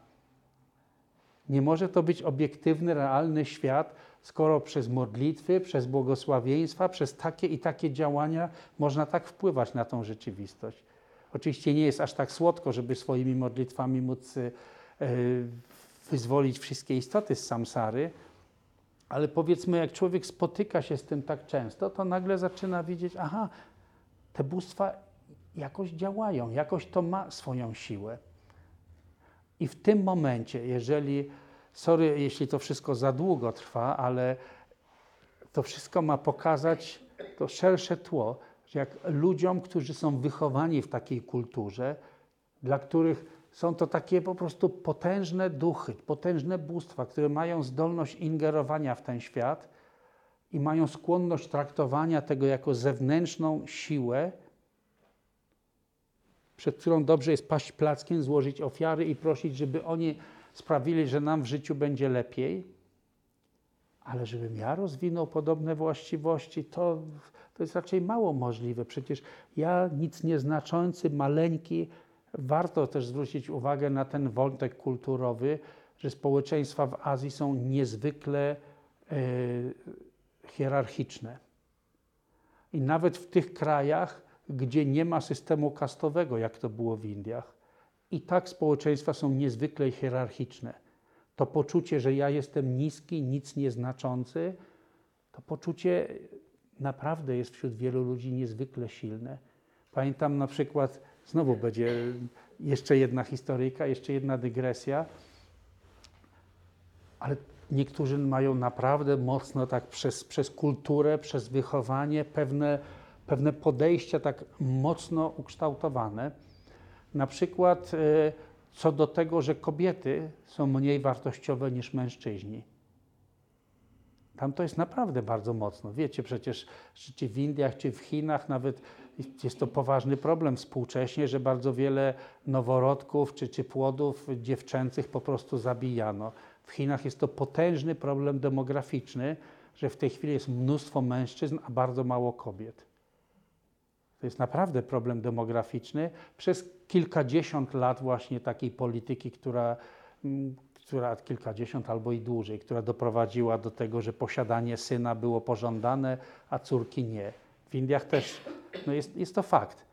Nie może to być obiektywny, realny świat, skoro przez modlitwy, przez błogosławieństwa, przez takie i takie działania można tak wpływać na tą rzeczywistość. Oczywiście nie jest aż tak słodko, żeby swoimi modlitwami móc y, wyzwolić wszystkie istoty z samsary, ale powiedzmy, jak człowiek spotyka się z tym tak często, to nagle zaczyna widzieć, aha, te bóstwa jakoś działają, jakoś to ma swoją siłę. I w tym momencie, jeżeli, sorry, jeśli to wszystko za długo trwa, ale to wszystko ma pokazać to szersze tło, że jak ludziom, którzy są wychowani w takiej kulturze, dla których są to takie po prostu potężne duchy, potężne bóstwa, które mają zdolność ingerowania w ten świat i mają skłonność traktowania tego jako zewnętrzną siłę, przed którą dobrze jest paść plackiem, złożyć ofiary i prosić, żeby oni sprawili, że nam w życiu będzie lepiej. Ale żebym ja rozwinął podobne właściwości, to, to jest raczej mało możliwe. Przecież ja nic nieznaczący, maleńki, warto też zwrócić uwagę na ten wątek kulturowy, że społeczeństwa w Azji są niezwykle e, hierarchiczne. I nawet w tych krajach, gdzie nie ma systemu kastowego, jak to było w Indiach, i tak społeczeństwa są niezwykle hierarchiczne. To poczucie, że ja jestem niski, nic nieznaczący, to poczucie naprawdę jest wśród wielu ludzi niezwykle silne. Pamiętam na przykład, znowu będzie jeszcze jedna historyjka, jeszcze jedna dygresja, ale niektórzy mają naprawdę mocno tak przez, przez kulturę, przez wychowanie pewne, pewne podejścia tak mocno ukształtowane. Na przykład e, co do tego, że kobiety są mniej wartościowe niż mężczyźni. Tam to jest naprawdę bardzo mocno. Wiecie przecież, czy w Indiach, czy w Chinach nawet jest to poważny problem współcześnie, że bardzo wiele noworodków czy, czy płodów dziewczęcych po prostu zabijano. W Chinach jest to potężny problem demograficzny, że w tej chwili jest mnóstwo mężczyzn, a bardzo mało kobiet. To jest naprawdę problem demograficzny. Przez kilkadziesiąt lat właśnie takiej polityki, która, mm, która kilkadziesiąt albo i dłużej, która doprowadziła do tego, że posiadanie syna było pożądane, a córki nie. W Indiach też no jest, jest to fakt.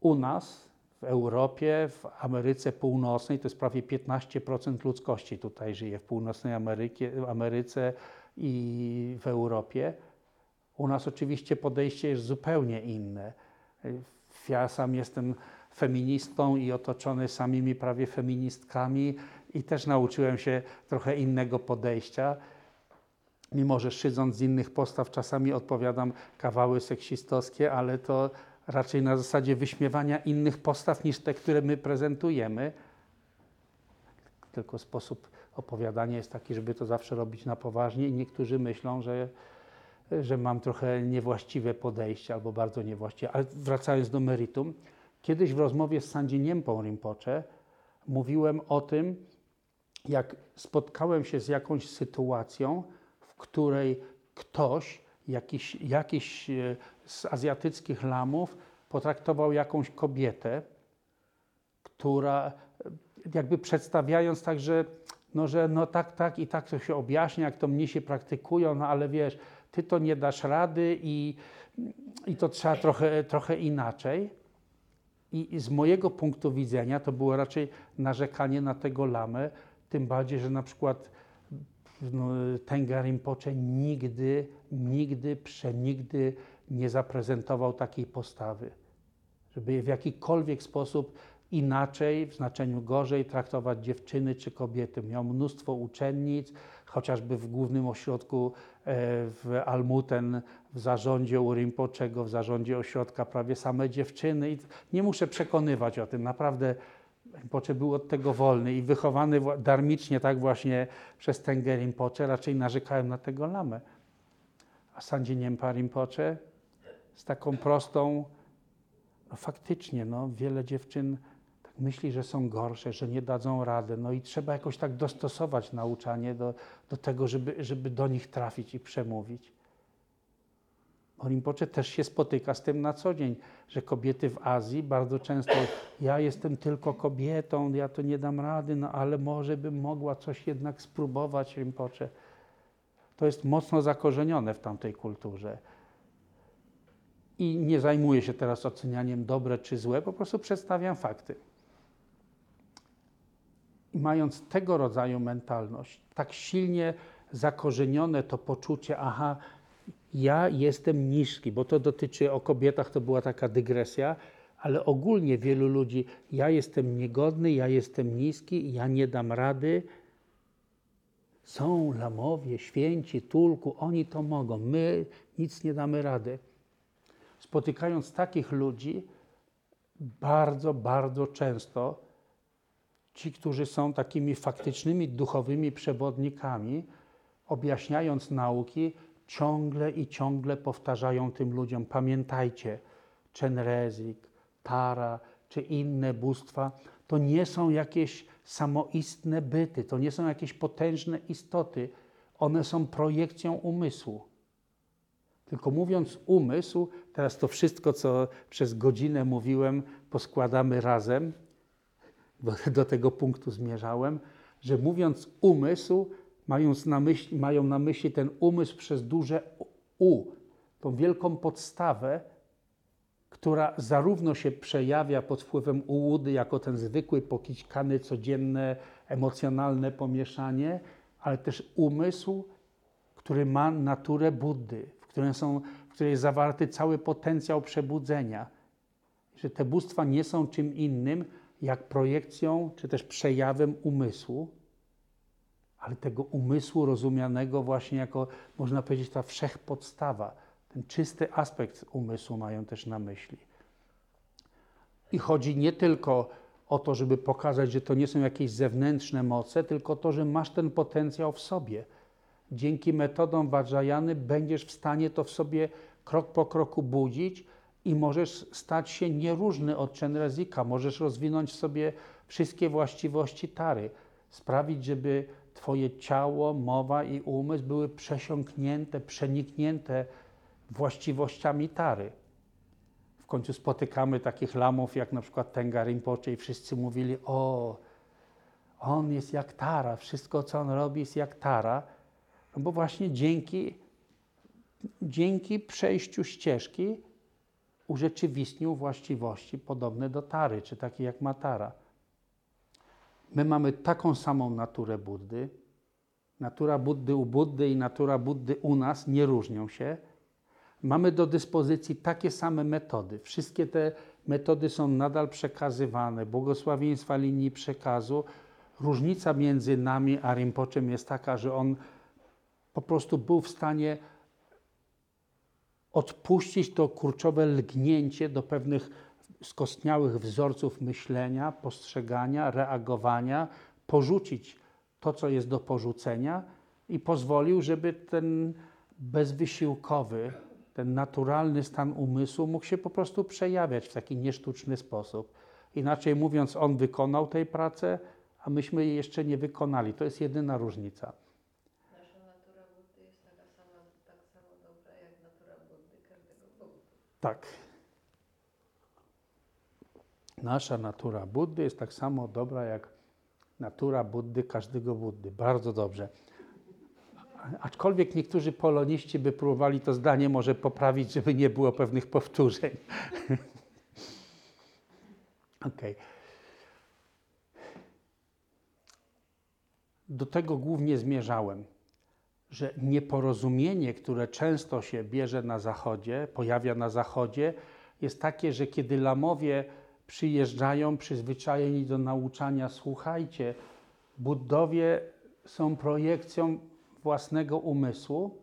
U nas, w Europie, w Ameryce Północnej, to jest prawie 15% ludzkości tutaj żyje, w północnej Ameryce i w Europie. U nas oczywiście podejście jest zupełnie inne. Ja sam jestem feministą i otoczony samymi prawie feministkami i też nauczyłem się trochę innego podejścia. Mimo, że szydząc z innych postaw czasami odpowiadam kawały seksistowskie, ale to raczej na zasadzie wyśmiewania innych postaw niż te, które my prezentujemy. Tylko sposób opowiadania jest taki, żeby to zawsze robić na poważnie i niektórzy myślą, że że mam trochę niewłaściwe podejście albo bardzo niewłaściwe. Ale wracając do meritum, kiedyś w rozmowie z Sandzi Niempą Rinpoche mówiłem o tym, jak spotkałem się z jakąś sytuacją, w której ktoś, jakiś, jakiś e, z azjatyckich lamów potraktował jakąś kobietę, która e, jakby przedstawiając tak, że no, że no tak, tak i tak to się objaśnia, jak to mnisi praktykują, no ale wiesz, ty to nie dasz rady i, i to trzeba trochę, trochę inaczej. I, I z mojego punktu widzenia to było raczej narzekanie na tego lamę, tym bardziej, że na przykład no, Tenga Rinpoche nigdy, nigdy, przenigdy nie zaprezentował takiej postawy, żeby w jakikolwiek sposób inaczej, w znaczeniu gorzej traktować dziewczyny czy kobiety. Miał mnóstwo uczennic, chociażby w głównym ośrodku e, w Almuten, w zarządzie u Rinpoczego, w zarządzie ośrodka prawie same dziewczyny. I nie muszę przekonywać o tym, naprawdę Rinpoche był od tego wolny i wychowany darmicznie tak właśnie przez Tengę Rinpoche, raczej narzekałem na tego lamę. A Sandzie Niempa Rinpoche z taką prostą, no faktycznie, no, wiele dziewczyn myśli, że są gorsze, że nie dadzą rady. No i trzeba jakoś tak dostosować nauczanie do, do tego, żeby, żeby do nich trafić i przemówić. Rinpoche też się spotyka z tym na co dzień, że kobiety w Azji bardzo często, ja jestem tylko kobietą, ja to nie dam rady, no ale może bym mogła coś jednak spróbować Rinpoche. To jest mocno zakorzenione w tamtej kulturze. I nie zajmuję się teraz ocenianiem dobre czy złe, po prostu przedstawiam fakty. I mając tego rodzaju mentalność, tak silnie zakorzenione to poczucie, aha, ja jestem niski, bo to dotyczy o kobietach, to była taka dygresja, ale ogólnie wielu ludzi, ja jestem niegodny, ja jestem niski, ja nie dam rady. Są lamowie, święci, tulku, oni to mogą, my nic nie damy rady. Spotykając takich ludzi, bardzo, bardzo często ci, którzy są takimi faktycznymi duchowymi przewodnikami, objaśniając nauki, ciągle i ciągle powtarzają tym ludziom: pamiętajcie, Chenrezik, Tara, czy inne bóstwa, to nie są jakieś samoistne byty, to nie są jakieś potężne istoty. One są projekcją umysłu. Tylko mówiąc umysł, teraz to wszystko, co przez godzinę mówiłem, poskładamy razem, bo do tego punktu zmierzałem, że mówiąc umysł, mając na myśli, mają na myśli ten umysł przez duże U, tą wielką podstawę, która zarówno się przejawia pod wpływem ułudy, jako ten zwykły, pokićkany, codzienne, emocjonalne pomieszanie, ale też umysł, który ma naturę Buddy, w którym, są, w której jest zawarty cały potencjał przebudzenia. Że te bóstwa nie są czym innym, jak projekcją, czy też przejawem umysłu, ale tego umysłu rozumianego właśnie jako, można powiedzieć, ta wszechpodstawa. Ten czysty aspekt umysłu mają też na myśli. I chodzi nie tylko o to, żeby pokazać, że to nie są jakieś zewnętrzne moce, tylko to, że masz ten potencjał w sobie. Dzięki metodom Vajrayany będziesz w stanie to w sobie krok po kroku budzić i możesz stać się nieróżny od Chenrezika. Możesz rozwinąć w sobie wszystkie właściwości Tary. Sprawić, żeby Twoje ciało, mowa i umysł były przesiąknięte, przeniknięte właściwościami Tary. W końcu spotykamy takich lamów jak na przykład Tenga Rinpoche i wszyscy mówili, o, on jest jak Tara, wszystko co on robi jest jak Tara, no bo właśnie dzięki, dzięki przejściu ścieżki urzeczywistnił właściwości podobne do Tary, czy takie jak ma Tara. My mamy taką samą naturę Buddy. Natura Buddy u Buddy i natura Buddy u nas nie różnią się. Mamy do dyspozycji takie same metody. Wszystkie te metody są nadal przekazywane. Błogosławieństwa linii przekazu. Różnica między nami a Rinpoczem jest taka, że on po prostu był w stanie odpuścić to kurczowe lgnięcie do pewnych skostniałych wzorców myślenia, postrzegania, reagowania, porzucić to, co jest do porzucenia i pozwolił, żeby ten bezwysiłkowy, ten naturalny stan umysłu mógł się po prostu przejawiać w taki niesztuczny sposób. Inaczej mówiąc, on wykonał tę pracę, a myśmy jej jeszcze nie wykonali. To jest jedyna różnica.
Nasza natura Buddy jest taka sama, tak samo dobra jak natura Buddy każdego Buddy.
Tak. Nasza natura Buddy jest tak samo dobra jak natura Buddy każdego Buddy. Bardzo dobrze. Aczkolwiek niektórzy poloniści by próbowali to zdanie może poprawić, żeby nie było pewnych powtórzeń. Okej. Do tego głównie zmierzałem, że nieporozumienie, które często się bierze na zachodzie, pojawia na zachodzie, jest takie, że kiedy lamowie przyjeżdżają przyzwyczajeni do nauczania, słuchajcie, Buddowie są projekcją własnego umysłu,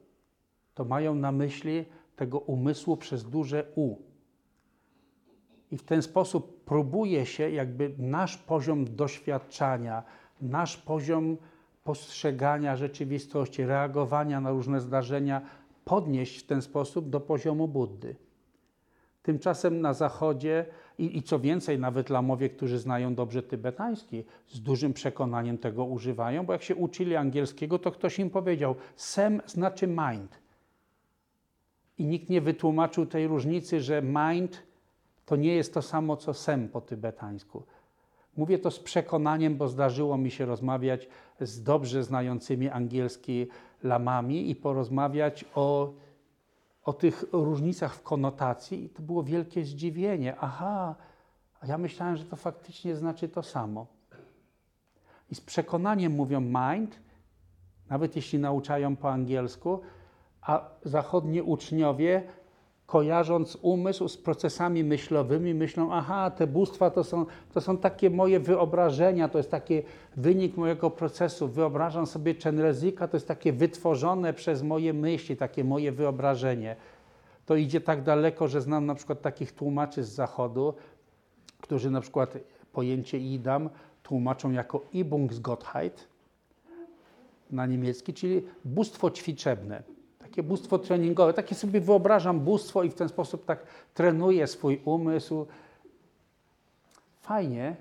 to mają na myśli tego umysłu przez duże U. I w ten sposób próbuje się jakby nasz poziom doświadczania, nasz poziom postrzegania rzeczywistości, reagowania na różne zdarzenia podnieść w ten sposób do poziomu Buddy. Tymczasem na zachodzie i, i co więcej, nawet lamowie, którzy znają dobrze tybetański, z dużym przekonaniem tego używają, bo jak się uczyli angielskiego, to ktoś im powiedział, sem znaczy mind. I nikt nie wytłumaczył tej różnicy, że mind to nie jest to samo co sem po tybetańsku. Mówię to z przekonaniem, bo zdarzyło mi się rozmawiać z dobrze znającymi angielski lamami i porozmawiać o o tych różnicach w konotacji i to było wielkie zdziwienie. Aha, a ja myślałem, że to faktycznie znaczy to samo. I z przekonaniem mówią mind, nawet jeśli nauczają po angielsku, a zachodni uczniowie, kojarząc umysł z procesami myślowymi, myślą, aha, te bóstwa to są, to są takie moje wyobrażenia, to jest taki wynik mojego procesu. Wyobrażam sobie Chenrezika, to jest takie wytworzone przez moje myśli, takie moje wyobrażenie. To idzie tak daleko, że znam na przykład takich tłumaczy z zachodu, którzy na przykład pojęcie idam tłumaczą jako Übungsgottheit na niemiecki, czyli bóstwo ćwiczebne takie bóstwo treningowe. Takie sobie wyobrażam bóstwo i w ten sposób tak trenuję swój umysł. fajnie.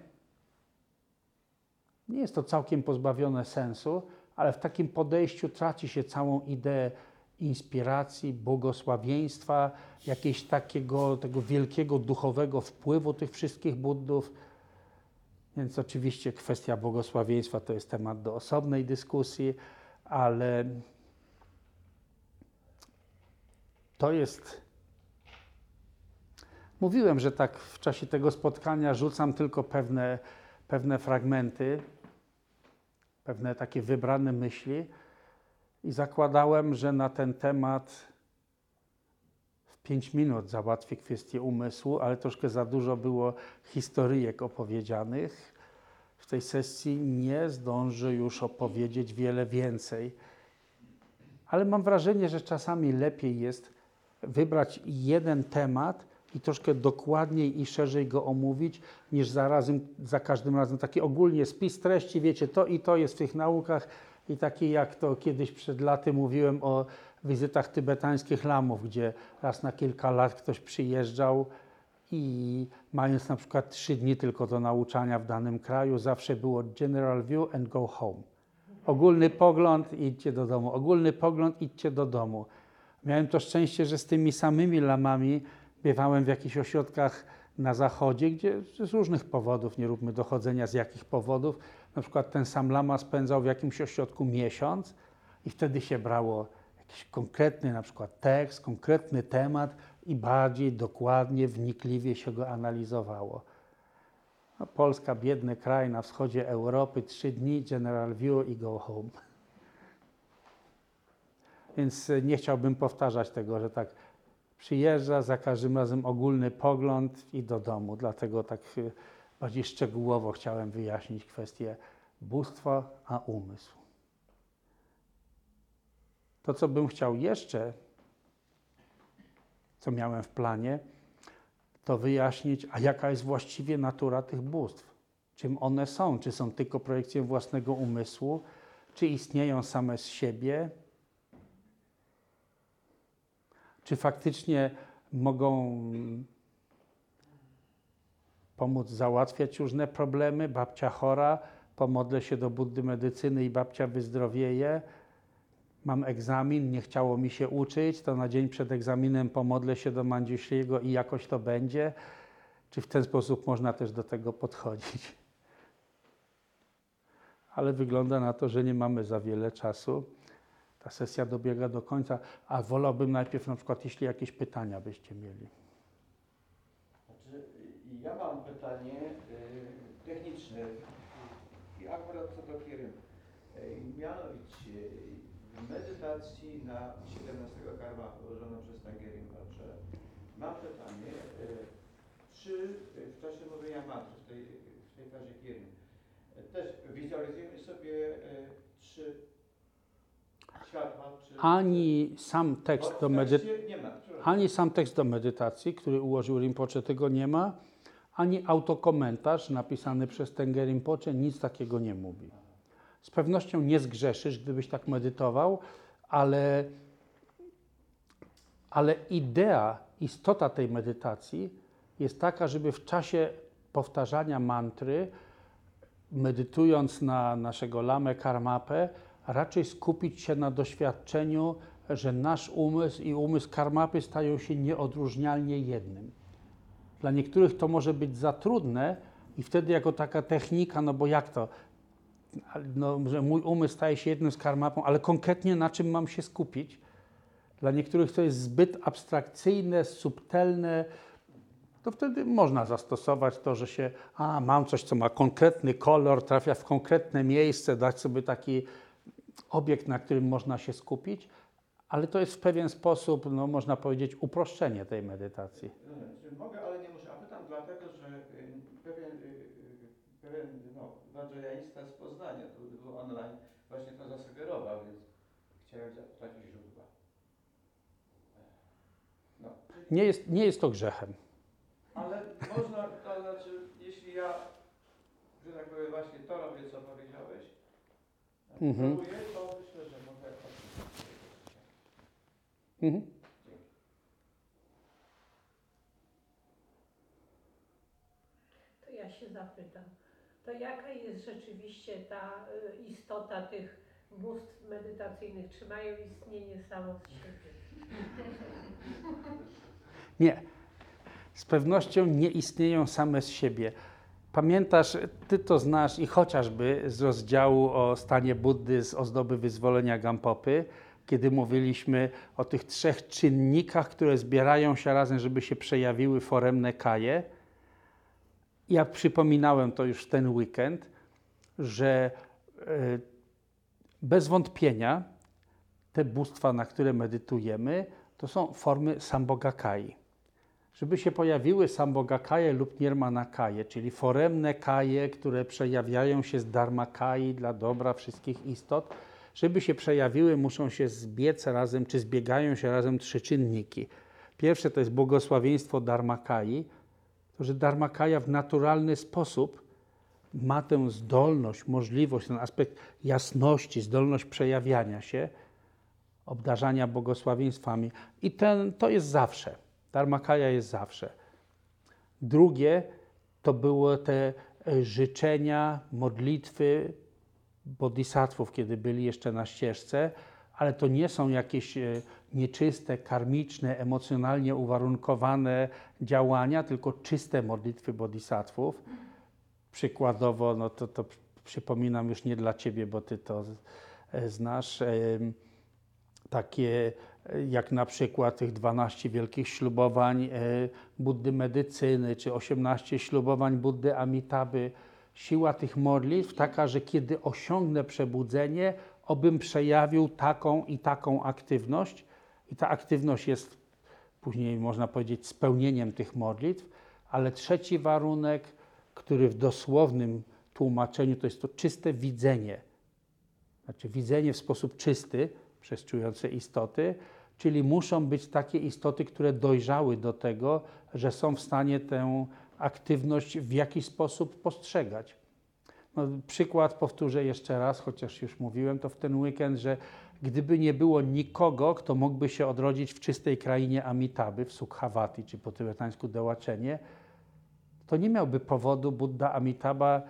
Nie jest to całkiem pozbawione sensu, ale w takim podejściu traci się całą ideę inspiracji, błogosławieństwa, jakiegoś takiego tego wielkiego duchowego wpływu tych wszystkich buddów. Więc oczywiście kwestia błogosławieństwa to jest temat do osobnej dyskusji, ale to jest. Mówiłem, że tak w czasie tego spotkania rzucam tylko pewne, pewne fragmenty, pewne takie wybrane myśli i zakładałem, że na ten temat w 5 minut załatwię kwestię umysłu, ale troszkę za dużo było historyjek opowiedzianych. W tej sesji nie zdążę już opowiedzieć wiele więcej, ale mam wrażenie, że czasami lepiej jest wybrać jeden temat i troszkę dokładniej i szerzej go omówić, niż zarazem, za każdym razem taki ogólnie spis treści, wiecie, to i to jest w tych naukach i taki jak to kiedyś przed laty mówiłem o wizytach tybetańskich lamów, gdzie raz na kilka lat ktoś przyjeżdżał i mając na przykład trzy dni tylko do nauczania w danym kraju, zawsze było general view and go home. Ogólny pogląd, idźcie do domu. Ogólny pogląd, idźcie do domu. Miałem to szczęście, że z tymi samymi lamami Biewałem w jakichś ośrodkach na zachodzie, gdzie z różnych powodów, nie róbmy dochodzenia z jakich powodów, na przykład ten sam lama spędzał w jakimś ośrodku miesiąc i wtedy się brało jakiś konkretny na przykład tekst, konkretny temat i bardziej dokładnie, wnikliwie się go analizowało. No, Polska, biedny kraj na wschodzie Europy, trzy dni, general view i go home. Więc e, nie chciałbym powtarzać tego, że tak przyjeżdża, za każdym razem ogólny pogląd i do domu. Dlatego tak y, bardziej szczegółowo chciałem wyjaśnić kwestię bóstwa a umysł. To, co bym chciał jeszcze, co miałem w planie, to wyjaśnić, a jaka jest właściwie natura tych bóstw. Czym one są? Czy są tylko projekcją własnego umysłu? Czy istnieją same z siebie? Czy faktycznie mogą pomóc załatwiać różne problemy. Babcia chora, pomodlę się do Buddy medycyny i babcia wyzdrowieje. Mam egzamin, nie chciało mi się uczyć, to na dzień przed egzaminem pomodlę się do Mandziusiego i jakoś to będzie. Czy w ten sposób można też do tego podchodzić? Ale wygląda na to, że nie mamy za wiele czasu ta sesja dobiega do końca, a wolałbym najpierw na przykład, jeśli jakieś pytania byście mieli.
Znaczy, ja mam pytanie y, techniczne i akurat co do kierunku. Y, mianowicie w medytacji na 17 karma położoną przez Tangery Pacze mam pytanie, y, czy w czasie mówienia mantry, w tej, w tej fazie kierun, też wizualizujemy sobie y, trzy.
Ani sam tekst do medytacji, ani sam tekst do medytacji, który ułożył Rinpoche, tego nie ma, ani autokomentarz napisany przez Tenger Rinpoche nic takiego nie mówi. Z pewnością nie zgrzeszysz, gdybyś tak medytował, ale, ale idea, istota tej medytacji jest taka, żeby w czasie powtarzania mantry, medytując na naszego lamę karmapę, raczej skupić się na doświadczeniu, że nasz umysł i umysł karmapy stają się nieodróżnialnie jednym. Dla niektórych to może być za trudne i wtedy jako taka technika, no bo jak to, no, że mój umysł staje się jednym z karmapą, ale konkretnie na czym mam się skupić? Dla niektórych to jest zbyt abstrakcyjne, subtelne, to wtedy można zastosować to, że się, a mam coś, co ma konkretny kolor, trafia w konkretne miejsce, dać sobie taki obiekt, na którym można się skupić, ale to jest w pewien sposób, no, można powiedzieć, uproszczenie tej medytacji.
Mogę, ale nie muszę. A pytam dlatego, że y, pewien, y, y, pewien no, wadżajaństa z Poznania, to był online, właśnie to zasugerował, więc chciałem zapytać o źródła. No,
Nie jest, nie jest to grzechem.
ale można, to znaczy, jeśli ja, że tak powiem, właśnie to robię,
Mhm. Mhm.
To ja się
zapytam, to jaka jest rzeczywiście ta y, istota tych bóstw medytacyjnych? Czy mają istnienie samo z siebie?
Nie. Z pewnością nie istnieją same z siebie. Pamiętasz, ty to znasz i chociażby z rozdziału o stanie Buddy z ozdoby wyzwolenia Gampopy, kiedy mówiliśmy o tych trzech czynnikach, które zbierają się razem, żeby się przejawiły foremne kaje. Ja przypominałem to już ten weekend, że e, bez wątpienia te bóstwa, na które medytujemy, to są formy Sambogakai. Żeby się pojawiły Sambogakaje lub Nirmanakaje, czyli foremne kaje, które przejawiają się z dharmakai dla dobra wszystkich istot, żeby się przejawiły, muszą się zbiec razem, czy zbiegają się razem trzy czynniki. Pierwsze to jest błogosławieństwo dharmakai, to że dharmakaja w naturalny sposób ma tę zdolność, możliwość, ten aspekt jasności, zdolność przejawiania się, obdarzania błogosławieństwami. I ten, to jest zawsze. Dharmakaya jest zawsze. Drugie to były te e, życzenia, modlitwy bodhisattvów, kiedy byli jeszcze na ścieżce, ale to nie są jakieś e, nieczyste, karmiczne, emocjonalnie uwarunkowane działania, tylko czyste modlitwy bodhisattvów. Przykładowo, no to, to przypominam już nie dla Ciebie, bo Ty to e, znasz, takie jak na przykład tych 12 wielkich ślubowań e, Buddy medycyny, czy 18 ślubowań Buddy Amitaby. Siła tych modlitw taka, że kiedy osiągnę przebudzenie, obym przejawił taką i taką aktywność. I ta aktywność jest później, można powiedzieć, spełnieniem tych modlitw. Ale trzeci warunek, który w dosłownym tłumaczeniu to jest to czyste widzenie. Znaczy widzenie w sposób czysty przez czujące istoty, czyli muszą być takie istoty, które dojrzały do tego, że są w stanie tę aktywność w jakiś sposób postrzegać. No, przykład powtórzę jeszcze raz, chociaż już mówiłem to w ten weekend, że gdyby nie było nikogo, kto mógłby się odrodzić w czystej krainie Amitaby, w Sukhavati, czy po tybetańsku Dełaczenie, to nie miałby powodu Buddha Amitabha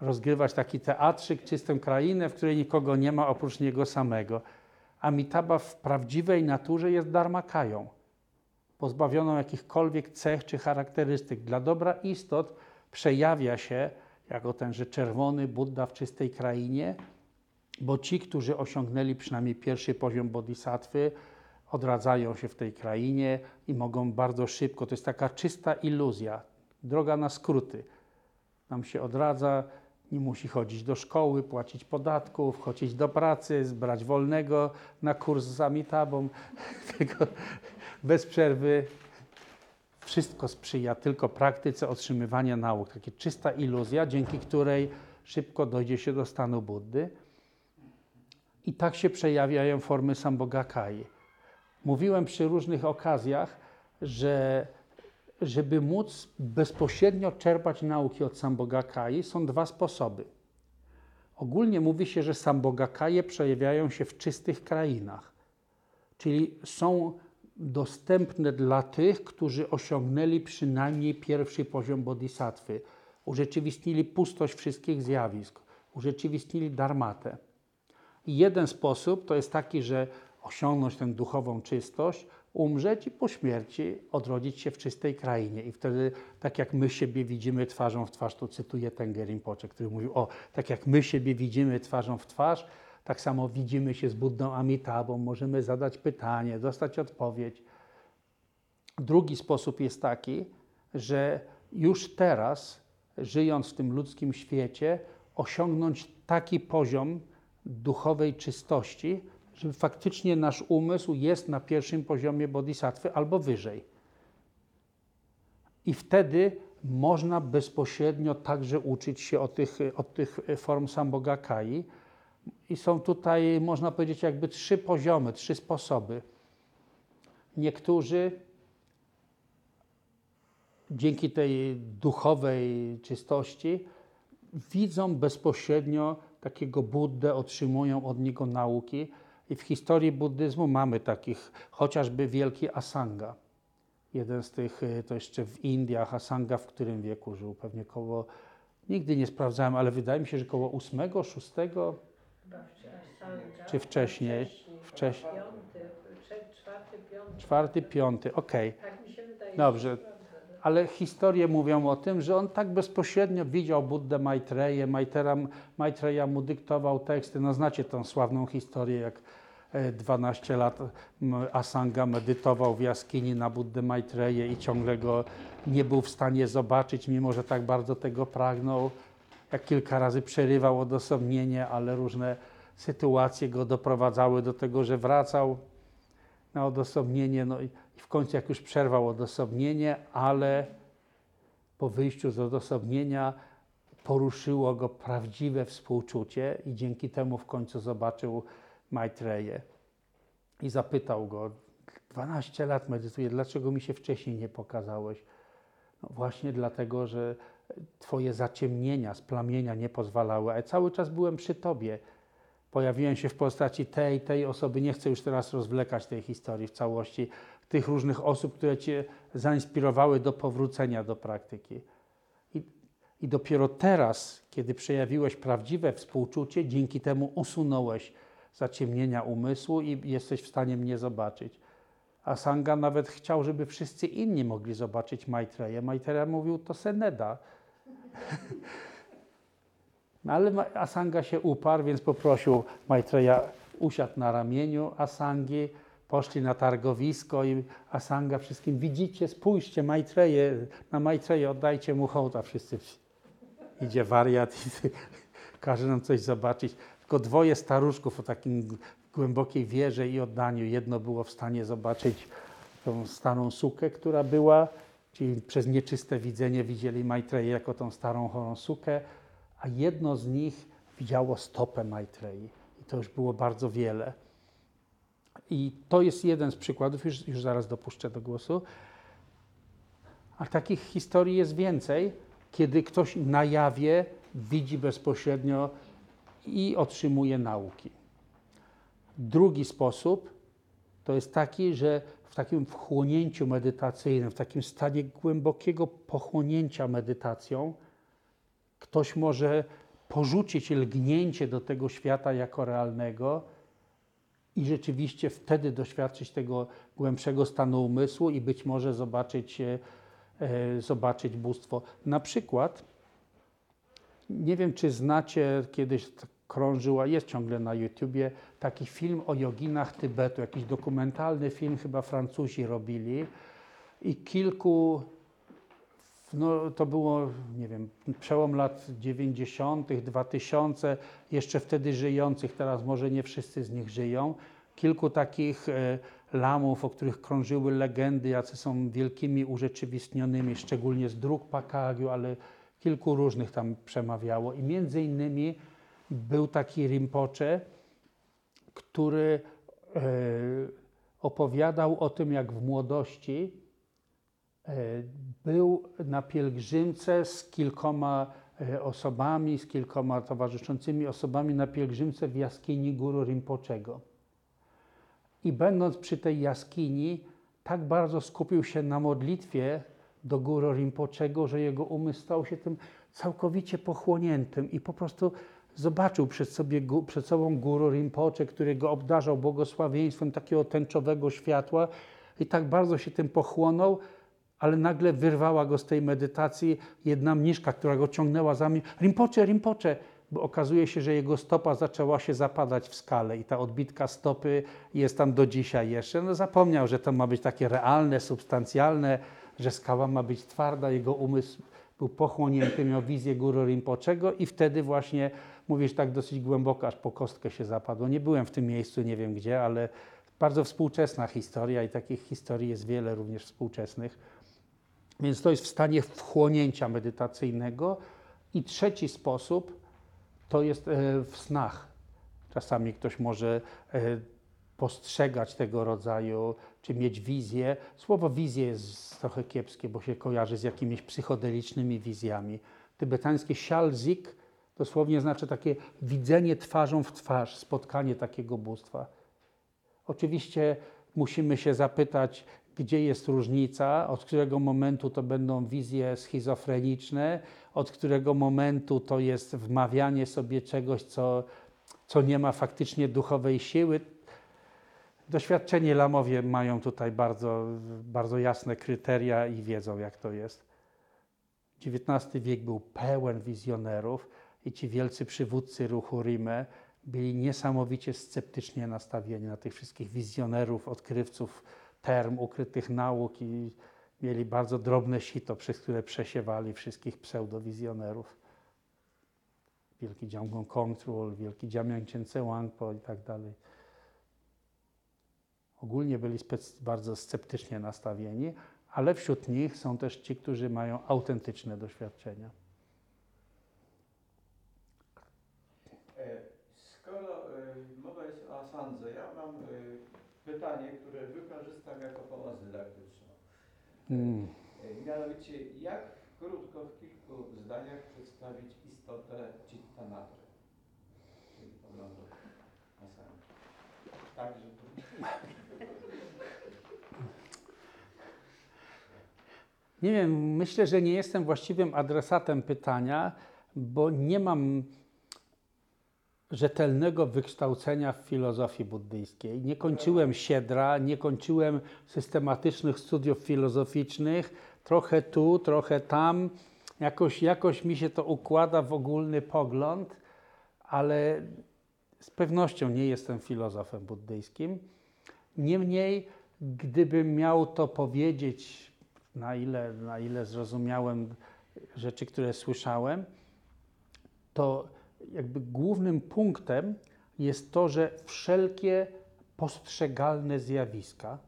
rozgrywać taki teatrzyk, czystą krainę, w której nikogo nie ma oprócz niego samego. Amitabha w prawdziwej naturze jest dharmakają, pozbawioną jakichkolwiek cech czy charakterystyk. Dla dobra istot przejawia się jako tenże czerwony Buddha w czystej krainie, bo ci, którzy osiągnęli przynajmniej pierwszy poziom bodhisattwy, odradzają się w tej krainie i mogą bardzo szybko, to jest taka czysta iluzja, droga na skróty. Nam się odradza, nie musi chodzić do szkoły, płacić podatków, chodzić do pracy, zbrać wolnego na kurs z Amitabą, tylko bez przerwy. Wszystko sprzyja tylko praktyce otrzymywania nauk. Taka czysta iluzja, dzięki której szybko dojdzie się do stanu Buddy. I tak się przejawiają formy Sambogakai. Mówiłem przy różnych okazjach, że żeby móc bezpośrednio czerpać nauki od Sambogakai, są dwa sposoby. Ogólnie mówi się, że Sambogakaje przejawiają się w czystych krainach, czyli są dostępne dla tych, którzy osiągnęli przynajmniej pierwszy poziom bodhisattwy, urzeczywistnili pustość wszystkich zjawisk, urzeczywistnili dharmatę. I jeden sposób to jest taki, że osiągnąć tę duchową czystość, umrzeć i po śmierci odrodzić się w czystej krainie. I wtedy, tak jak my siebie widzimy twarzą w twarz, tu cytuję Tengerin Pocze, który mówił, o, tak jak my siebie widzimy twarzą w twarz, tak samo widzimy się z Buddą Amitabą, możemy zadać pytanie, dostać odpowiedź. Drugi sposób jest taki, że już teraz, żyjąc w tym ludzkim świecie, osiągnąć taki poziom duchowej czystości, że faktycznie nasz umysł jest na pierwszym poziomie bodhisattwy albo wyżej. I wtedy można bezpośrednio także uczyć się od tych, od tych form Sambogakai. I są tutaj, można powiedzieć, jakby trzy poziomy, trzy sposoby. Niektórzy dzięki tej duchowej czystości widzą bezpośrednio takiego Buddę, otrzymują od niego nauki. I w historii buddyzmu mamy takich, chociażby wielki Asanga. Jeden z tych, y, to jeszcze w Indiach, Asanga w którym wieku żył? Pewnie koło Nigdy nie sprawdzałem, ale wydaje mi się, że koło ósmego, szóstego,
Chyba wcześniej. Asanga,
Czy wcześniej?
Wcześniej. Czwarty, piąty.
czwarty, piąty, okej.
Tak mi się wydaje.
Dobrze. Ale historie mówią o tym, że on tak bezpośrednio widział Buddę Maitreję, Maitreya, Maitreya mu dyktował teksty. No znacie tą sławną historię, jak e, 12 lat m, Asanga medytował w jaskini na Buddę Maitreję i ciągle go nie był w stanie zobaczyć, mimo że tak bardzo tego pragnął. Jak kilka razy przerywał odosobnienie, ale różne sytuacje go doprowadzały do tego, że wracał na odosobnienie. No i i w końcu, jak już przerwał odosobnienie, ale po wyjściu z odosobnienia poruszyło go prawdziwe współczucie i dzięki temu w końcu zobaczył Maitreję. I zapytał go, 12 lat medytuję, dlaczego mi się wcześniej nie pokazałeś? No właśnie dlatego, że twoje zaciemnienia, splamienia nie pozwalały, a cały czas byłem przy tobie. Pojawiłem się w postaci tej, tej osoby. Nie chcę już teraz rozwlekać tej historii w całości, tych różnych osób, które cię zainspirowały do powrócenia do praktyki. I, I dopiero teraz, kiedy przejawiłeś prawdziwe współczucie, dzięki temu usunąłeś zaciemnienia umysłu i jesteś w stanie mnie zobaczyć. A nawet chciał, żeby wszyscy inni mogli zobaczyć Maitreję. Maitreya mówił, to se nie da. No ale Asanga się uparł, więc poprosił Maitreya, usiadł na ramieniu Asangi, poszli na targowisko i Asanga wszystkim, widzicie, spójrzcie, Maitreję, na Maitreję oddajcie mu hołd, a wszyscy idzie wariat i każe nam coś zobaczyć. Tylko dwoje staruszków o takim głębokiej wierze i oddaniu. Jedno było w stanie zobaczyć tą starą sukę, która była, czyli przez nieczyste widzenie widzieli Maitreję jako tą starą chorą sukę, a jedno z nich widziało stopę Maitrei. I to już było bardzo wiele. I to jest jeden z przykładów, już, już zaraz dopuszczę do głosu. A takich historii jest więcej, kiedy ktoś na jawie widzi bezpośrednio i otrzymuje nauki. Drugi sposób to jest taki, że w takim wchłonięciu medytacyjnym, w takim stanie głębokiego pochłonięcia medytacją, ktoś może porzucić lgnięcie do tego świata jako realnego i rzeczywiście wtedy doświadczyć tego głębszego stanu umysłu i być może zobaczyć, e, e, zobaczyć bóstwo. Na przykład, nie wiem czy znacie, kiedyś krążyła, jest ciągle na YouTubie, taki film o joginach Tybetu, jakiś dokumentalny film, chyba Francuzi robili i kilku no, to było, nie wiem, przełom lat 90., 2000, jeszcze wtedy żyjących, teraz może nie wszyscy z nich żyją. Kilku takich e, lamów, o których krążyły legendy, jacy są wielkimi urzeczywistnionymi, szczególnie z dróg Pakagiu, ale kilku różnych tam przemawiało. I między innymi był taki Rinpoche, który e, opowiadał o tym, jak w młodości był na pielgrzymce z kilkoma e, osobami, z kilkoma towarzyszącymi osobami na pielgrzymce w jaskini Guru Rinpoczego. I będąc przy tej jaskini, tak bardzo skupił się na modlitwie do Guru Rinpoczego, że jego umysł stał się tym całkowicie pochłoniętym i po prostu zobaczył przed, sobie, przed sobą Guru Rinpoche, który go obdarzał błogosławieństwem takiego tęczowego światła i tak bardzo się tym pochłonął, ale nagle wyrwała go z tej medytacji jedna mniszka, która go ciągnęła za mnie. Rinpoche, Rinpoche! Bo okazuje się, że jego stopa zaczęła się zapadać w skale i ta odbitka stopy jest tam do dzisiaj jeszcze. No zapomniał, że to ma być takie realne, substancjalne, że skała ma być twarda. Jego umysł był pochłonięty, miał wizję Guru Rinpoczego i wtedy właśnie, mówisz tak dosyć głęboko, aż po kostkę się zapadło. Nie byłem w tym miejscu, nie wiem gdzie, ale bardzo współczesna historia i takich historii jest wiele również współczesnych. Więc to jest w stanie wchłonięcia medytacyjnego. I trzeci sposób to jest e, w snach. Czasami ktoś może e, postrzegać tego rodzaju, czy mieć wizję. Słowo wizję jest trochę kiepskie, bo się kojarzy z jakimiś psychodelicznymi wizjami. Tybetańskie sialzik dosłownie znaczy takie widzenie twarzą w twarz, spotkanie takiego bóstwa. Oczywiście musimy się zapytać, gdzie jest różnica, od którego momentu to będą wizje schizofreniczne, od którego momentu to jest wmawianie sobie czegoś, co, co nie ma faktycznie duchowej siły. Doświadczeni lamowie mają tutaj bardzo, bardzo jasne kryteria i wiedzą, jak to jest. XIX wiek był pełen wizjonerów i ci wielcy przywódcy ruchu Rime byli niesamowicie sceptycznie nastawieni na tych wszystkich wizjonerów, odkrywców term, ukrytych nauk i mieli bardzo drobne sito, przez które przesiewali wszystkich pseudowizjonerów. Wielki Jiang Kongtrul, wielki Jiamiang Qianze Wangpo i tak dalej. Ogólnie byli bardzo sceptycznie nastawieni, ale wśród nich są też ci, którzy mają autentyczne doświadczenia.
E, Skoro e, mowa jest o Asandze, ja mam e, pytanie, które wykorzystam jako pomoc dydaktyczną.
Mm.
E, Mianowicie, jak krótko w kilku zdaniach przedstawić istotę Chitta Matry, czyli poglądu? Tak, żeby...
Nie wiem, myślę, że nie jestem właściwym adresatem pytania, bo nie mam rzetelnego wykształcenia w filozofii buddyjskiej. Nie kończyłem siedra, nie kończyłem systematycznych studiów filozoficznych, trochę tu, trochę tam. Jakoś, jakoś mi się to układa w ogólny pogląd, ale z pewnością nie jestem filozofem buddyjskim. Niemniej, gdybym miał to powiedzieć, na ile, na ile zrozumiałem rzeczy, które słyszałem, to jakby głównym punktem jest to, że wszelkie postrzegalne zjawiska,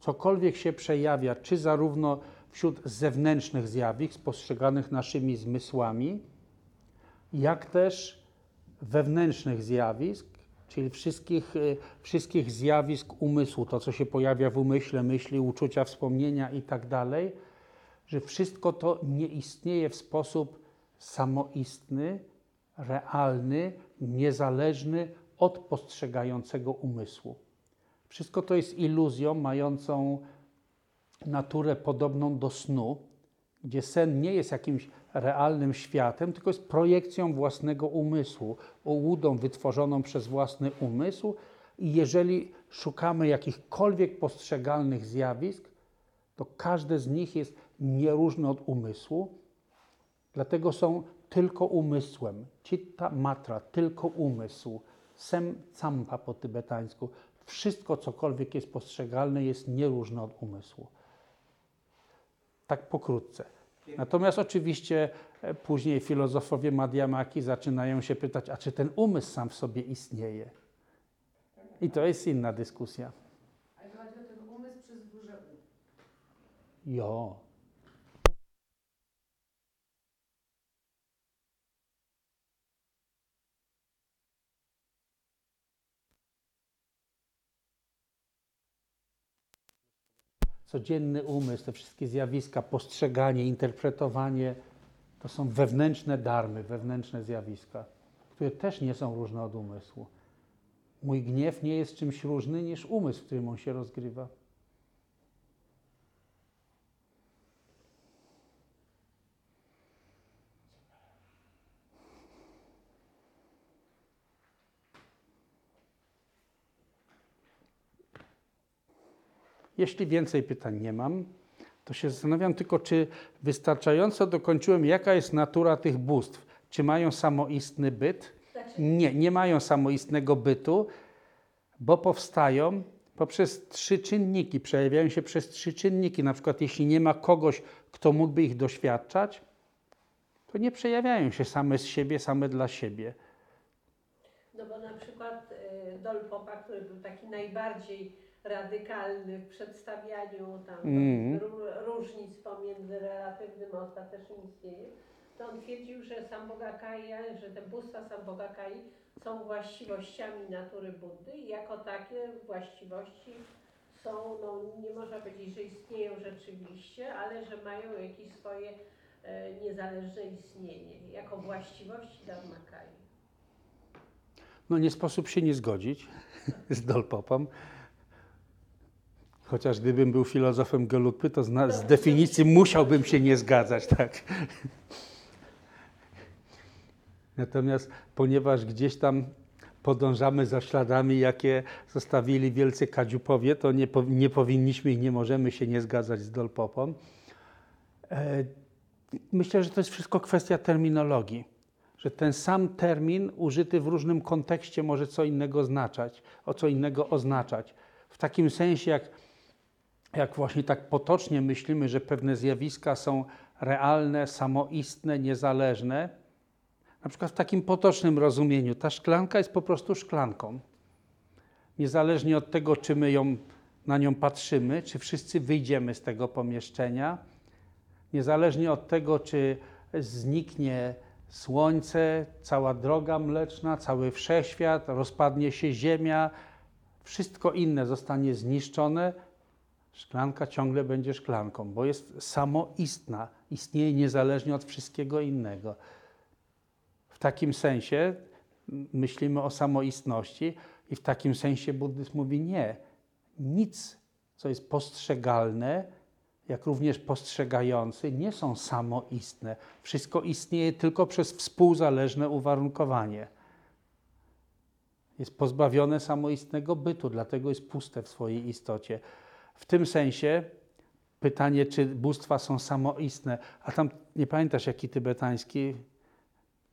cokolwiek się przejawia, czy zarówno wśród zewnętrznych zjawisk postrzeganych naszymi zmysłami, jak też wewnętrznych zjawisk, czyli wszystkich, y, wszystkich zjawisk umysłu, to co się pojawia w umyśle, myśli, uczucia, wspomnienia i tak że wszystko to nie istnieje w sposób samoistny, realny, niezależny od postrzegającego umysłu. Wszystko to jest iluzją mającą naturę podobną do snu, gdzie sen nie jest jakimś realnym światem, tylko jest projekcją własnego umysłu, ułudą wytworzoną przez własny umysł. I jeżeli szukamy jakichkolwiek postrzegalnych zjawisk, to każde z nich jest nieróżne od umysłu, dlatego są tylko umysłem. Chitta matra, tylko umysł. Sem campa po tybetańsku. Wszystko, cokolwiek jest postrzegalne, jest nieróżne od umysłu. Tak pokrótce. Natomiast oczywiście e, później filozofowie Madhyamaki zaczynają się pytać, a czy ten umysł sam w sobie istnieje? I to jest inna dyskusja.
Ale chodzi o ten umysł przez duże U.
Jo. Codzienny umysł, te wszystkie zjawiska, postrzeganie, interpretowanie, to są wewnętrzne darmy, wewnętrzne zjawiska, które też nie są różne od umysłu. Mój gniew nie jest czymś różny niż umysł, w którym on się rozgrywa. Jeśli więcej pytań nie mam, to się zastanawiam tylko, czy wystarczająco dokończyłem, jaka jest natura tych bóstw. Czy mają samoistny byt? Nie, nie mają samoistnego bytu, bo powstają poprzez trzy czynniki, przejawiają się przez trzy czynniki. Na przykład, jeśli nie ma kogoś, kto mógłby ich doświadczać, to nie przejawiają się same z siebie, same dla siebie.
no bo na przykład y, Dol Popa, który był taki najbardziej radykalny w przedstawianiu tam ró- różnic pomiędzy relatywnym a ostatecznym istnieniem, to on twierdził, że Sambhogakaya, że te bóstwa Sambhogakai są właściwościami natury Buddy i jako takie właściwości są, no nie można powiedzieć, że istnieją rzeczywiście, ale że mają jakieś swoje e, niezależne istnienie, jako właściwości Dharmakai.
No nie sposób się nie zgodzić z Dolpopą. Chociaż gdybym był filozofem Gelupy, to z definicji musiałbym się nie zgadzać, tak. Natomiast ponieważ gdzieś tam podążamy za śladami, jakie zostawili wielcy kadziupowie, to nie, nie powinniśmy i nie możemy się nie zgadzać z Dolpopą. E, Myślę, że to jest wszystko kwestia terminologii, że ten sam termin użyty w różnym kontekście może co innego oznaczać, o co innego oznaczać. W takim sensie, jak, jak właśnie tak potocznie myślimy, że pewne zjawiska są realne, samoistne, niezależne, na przykład w takim potocznym rozumieniu, ta szklanka jest po prostu szklanką. Niezależnie od tego, czy my ją, na nią patrzymy, czy wszyscy wyjdziemy z tego pomieszczenia, niezależnie od tego, czy zniknie słońce, cała droga mleczna, cały wszechświat, rozpadnie się ziemia, wszystko inne zostanie zniszczone, szklanka ciągle będzie szklanką, bo jest samoistna, istnieje niezależnie od wszystkiego innego. W takim sensie myślimy o samoistności i w takim sensie buddyzm mówi nie. Nic, co jest postrzegalne, jak również postrzegający, nie są samoistne. Wszystko istnieje tylko przez współzależne uwarunkowanie. Jest pozbawione samoistnego bytu, dlatego jest puste w swojej istocie. W tym sensie pytanie, czy bóstwa są samoistne, a tam nie pamiętasz, jaki tybetański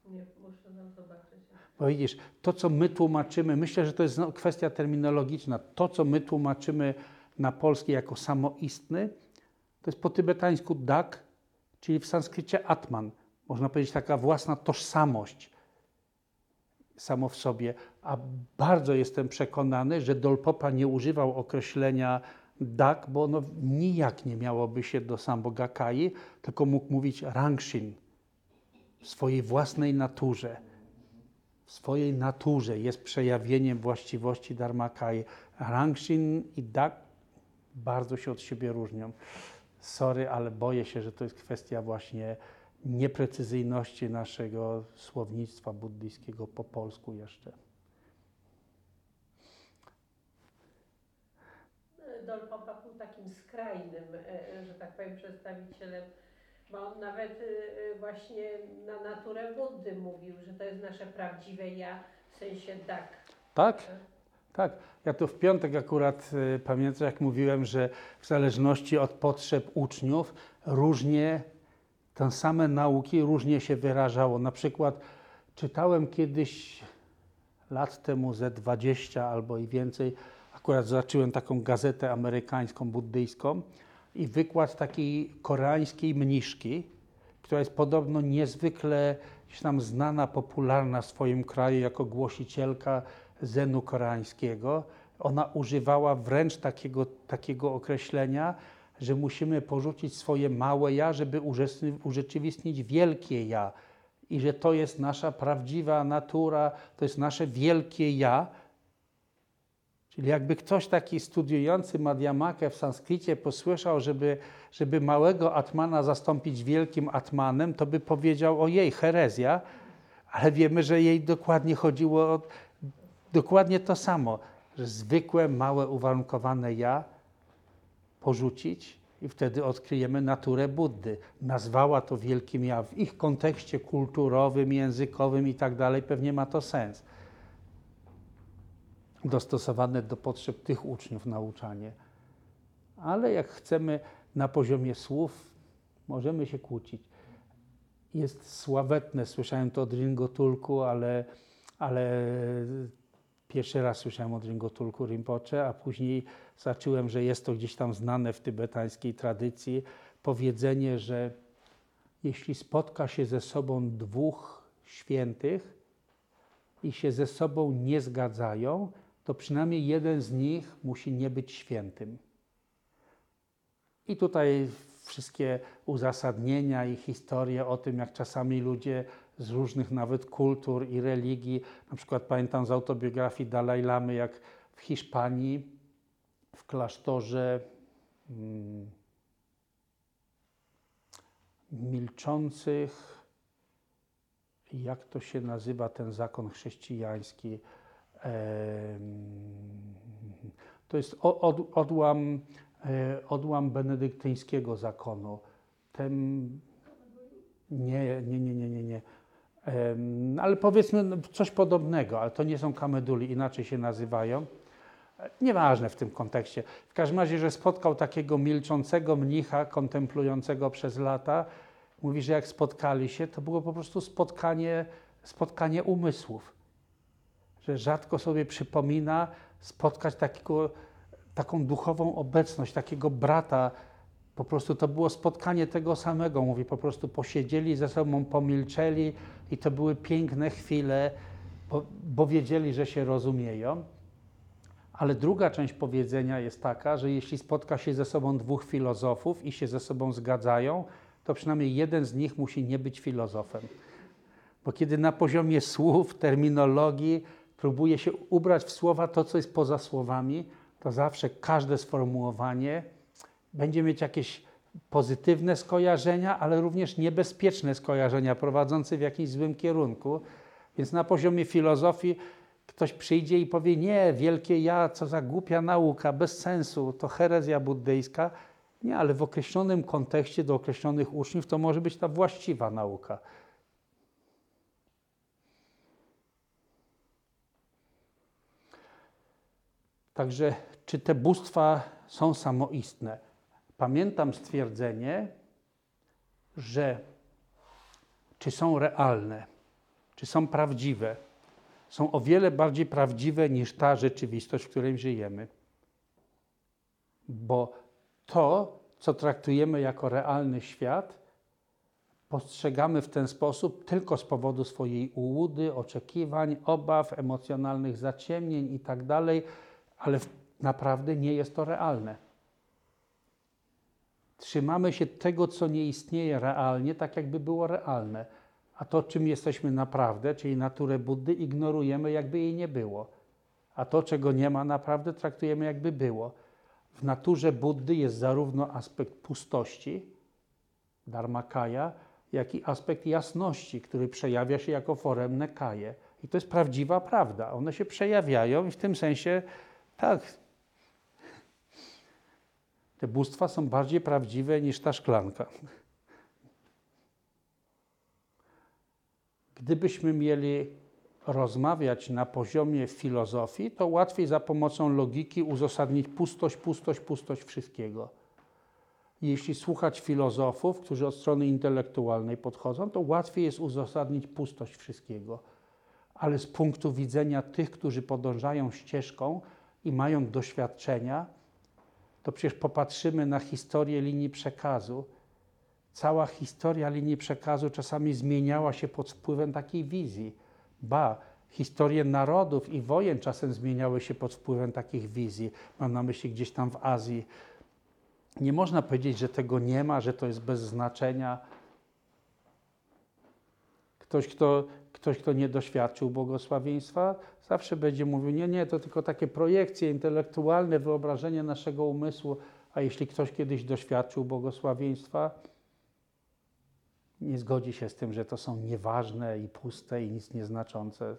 Nie, muszę nam zobaczyć.
bo widzisz, to co my tłumaczymy, myślę, że to jest kwestia terminologiczna. To, co my tłumaczymy na polski jako samoistny, to jest po tybetańsku dak, czyli w sanskrycie atman. Można powiedzieć taka własna tożsamość samo w sobie. A bardzo jestem przekonany, że Dolpopa nie używał określenia dak, bo ono nijak nie miałoby się do Sambogakai, tylko mógł mówić rangshin w swojej własnej naturze w swojej naturze jest przejawieniem właściwości Dharmakai. Rangshin i Dak bardzo się od siebie różnią. Sorry, ale boję się, że to jest kwestia właśnie nieprecyzyjności naszego słownictwa buddyjskiego po polsku jeszcze.
Dolpopa był takim skrajnym, e, że tak powiem, przedstawicielem, bo on nawet e, e, właśnie na naturę Buddy mówił, że to jest nasze prawdziwe ja, w sensie dak.
Tak? Tak. Ja tu w piątek akurat y, pamiętam, jak mówiłem, że w zależności od potrzeb uczniów różnie te same nauki różnie się wyrażało. Na przykład czytałem kiedyś lat temu ze 20 albo i więcej, akurat zacząłem taką gazetę amerykańską, buddyjską i wykład takiej koreańskiej mniszki, która jest podobno niezwykle tam znana, popularna w swoim kraju jako głosicielka zenu koreańskiego. Ona używała wręcz takiego, takiego określenia, że musimy porzucić swoje małe ja, żeby urzeczywistnić wielkie ja. I że to jest nasza prawdziwa natura, to jest nasze wielkie ja. Czyli jakby ktoś taki studiujący Madhyamakę w sanskrycie posłyszał, żeby, żeby małego atmana zastąpić wielkim atmanem, to by powiedział o jej herezja, ale wiemy, że jej dokładnie chodziło o dokładnie to samo, że zwykłe, małe, uwarunkowane ja porzucić i wtedy odkryjemy naturę Buddy. Nazwała to wielkim ja. W ich kontekście kulturowym, językowym i tak dalej pewnie ma to sens. Dostosowane do potrzeb tych uczniów nauczanie. Ale jak chcemy na poziomie słów, możemy się kłócić. Jest sławetne, słyszałem to od Ringo Tulku, ale, ale Pierwszy raz słyszałem od Ringotulku Rinpoche, a później zacząłem, że jest to gdzieś tam znane w tybetańskiej tradycji, powiedzenie, że jeśli spotka się ze sobą dwóch świętych i się ze sobą nie zgadzają, to przynajmniej jeden z nich musi nie być świętym. I tutaj wszystkie uzasadnienia i historie o tym, jak czasami ludzie z różnych nawet kultur i religii, na przykład pamiętam z autobiografii Dalaj Lamy, jak w Hiszpanii, w klasztorze mm, milczących, jak to się nazywa ten zakon chrześcijański, to jest od, odłam e, odłam benedyktyńskiego zakonu. Ten, nie, nie, nie, nie, nie, nie. Ale powiedzmy no, coś podobnego, ale to nie są kameduli, inaczej się nazywają. E, Nieważne w tym kontekście. W każdym razie, że spotkał takiego milczącego mnicha, kontemplującego przez lata, mówi, że jak spotkali się, to było po prostu spotkanie, spotkanie umysłów. Że rzadko sobie przypomina spotkać takiego, taką duchową obecność, takiego brata. Po prostu to było spotkanie tego samego. Mówi, po prostu posiedzieli ze sobą, pomilczeli i to były piękne chwile, bo, bo wiedzieli, że się rozumieją. Ale druga część powiedzenia jest taka, że jeśli spotka się ze sobą dwóch filozofów i się ze sobą zgadzają, to przynajmniej jeden z nich musi nie być filozofem. Bo kiedy na poziomie słów, terminologii próbuje się ubrać w słowa to, co jest poza słowami, to zawsze każde sformułowanie będzie mieć jakieś pozytywne skojarzenia, ale również niebezpieczne skojarzenia prowadzące w jakimś złym kierunku. Więc na poziomie filozofii ktoś przyjdzie i powie: Nie, wielkie ja, co za głupia nauka, bez sensu, to herezja buddyjska. Nie, ale w określonym kontekście do określonych uczniów to może być ta właściwa nauka. Także, czy te bóstwa są samoistne? Pamiętam stwierdzenie, że czy są realne, czy są prawdziwe, są o wiele bardziej prawdziwe niż ta rzeczywistość, w której żyjemy. Bo to, co traktujemy jako realny świat, postrzegamy w ten sposób tylko z powodu swojej ułudy, oczekiwań, obaw, emocjonalnych zaciemnień itd., ale naprawdę nie jest to realne. Trzymamy się tego, co nie istnieje realnie, tak jakby było realne, a to, czym jesteśmy naprawdę, czyli naturę Buddy, ignorujemy, jakby jej nie było. A to, czego nie ma naprawdę, traktujemy, jakby było. W naturze Buddy jest zarówno aspekt pustości, dharmakaya, jak i aspekt jasności, który przejawia się jako foremne kaje. I to jest prawdziwa prawda. One się przejawiają i w tym sensie, tak, te bóstwa są bardziej prawdziwe niż ta szklanka. Gdybyśmy mieli rozmawiać na poziomie filozofii, to łatwiej za pomocą logiki uzasadnić pustość, pustość, pustość wszystkiego. Jeśli słuchać filozofów, którzy od strony intelektualnej podchodzą, to łatwiej jest uzasadnić pustość wszystkiego. Ale z punktu widzenia tych, którzy podążają ścieżką i mają doświadczenia, to przecież popatrzymy na historię linii przekazu. Cała historia linii przekazu czasami zmieniała się pod wpływem takiej wizji. Ba, historie narodów i wojen czasem zmieniały się pod wpływem takich wizji. Mam na myśli gdzieś tam w Azji. Nie można powiedzieć, że tego nie ma, że to jest bez znaczenia. Ktoś, kto, ktoś, kto nie doświadczył błogosławieństwa, zawsze będzie mówił: Nie, nie, to tylko takie projekcje intelektualne, wyobrażenie naszego umysłu. A jeśli ktoś kiedyś doświadczył błogosławieństwa, nie zgodzi się z tym, że to są nieważne i puste i nic nieznaczące.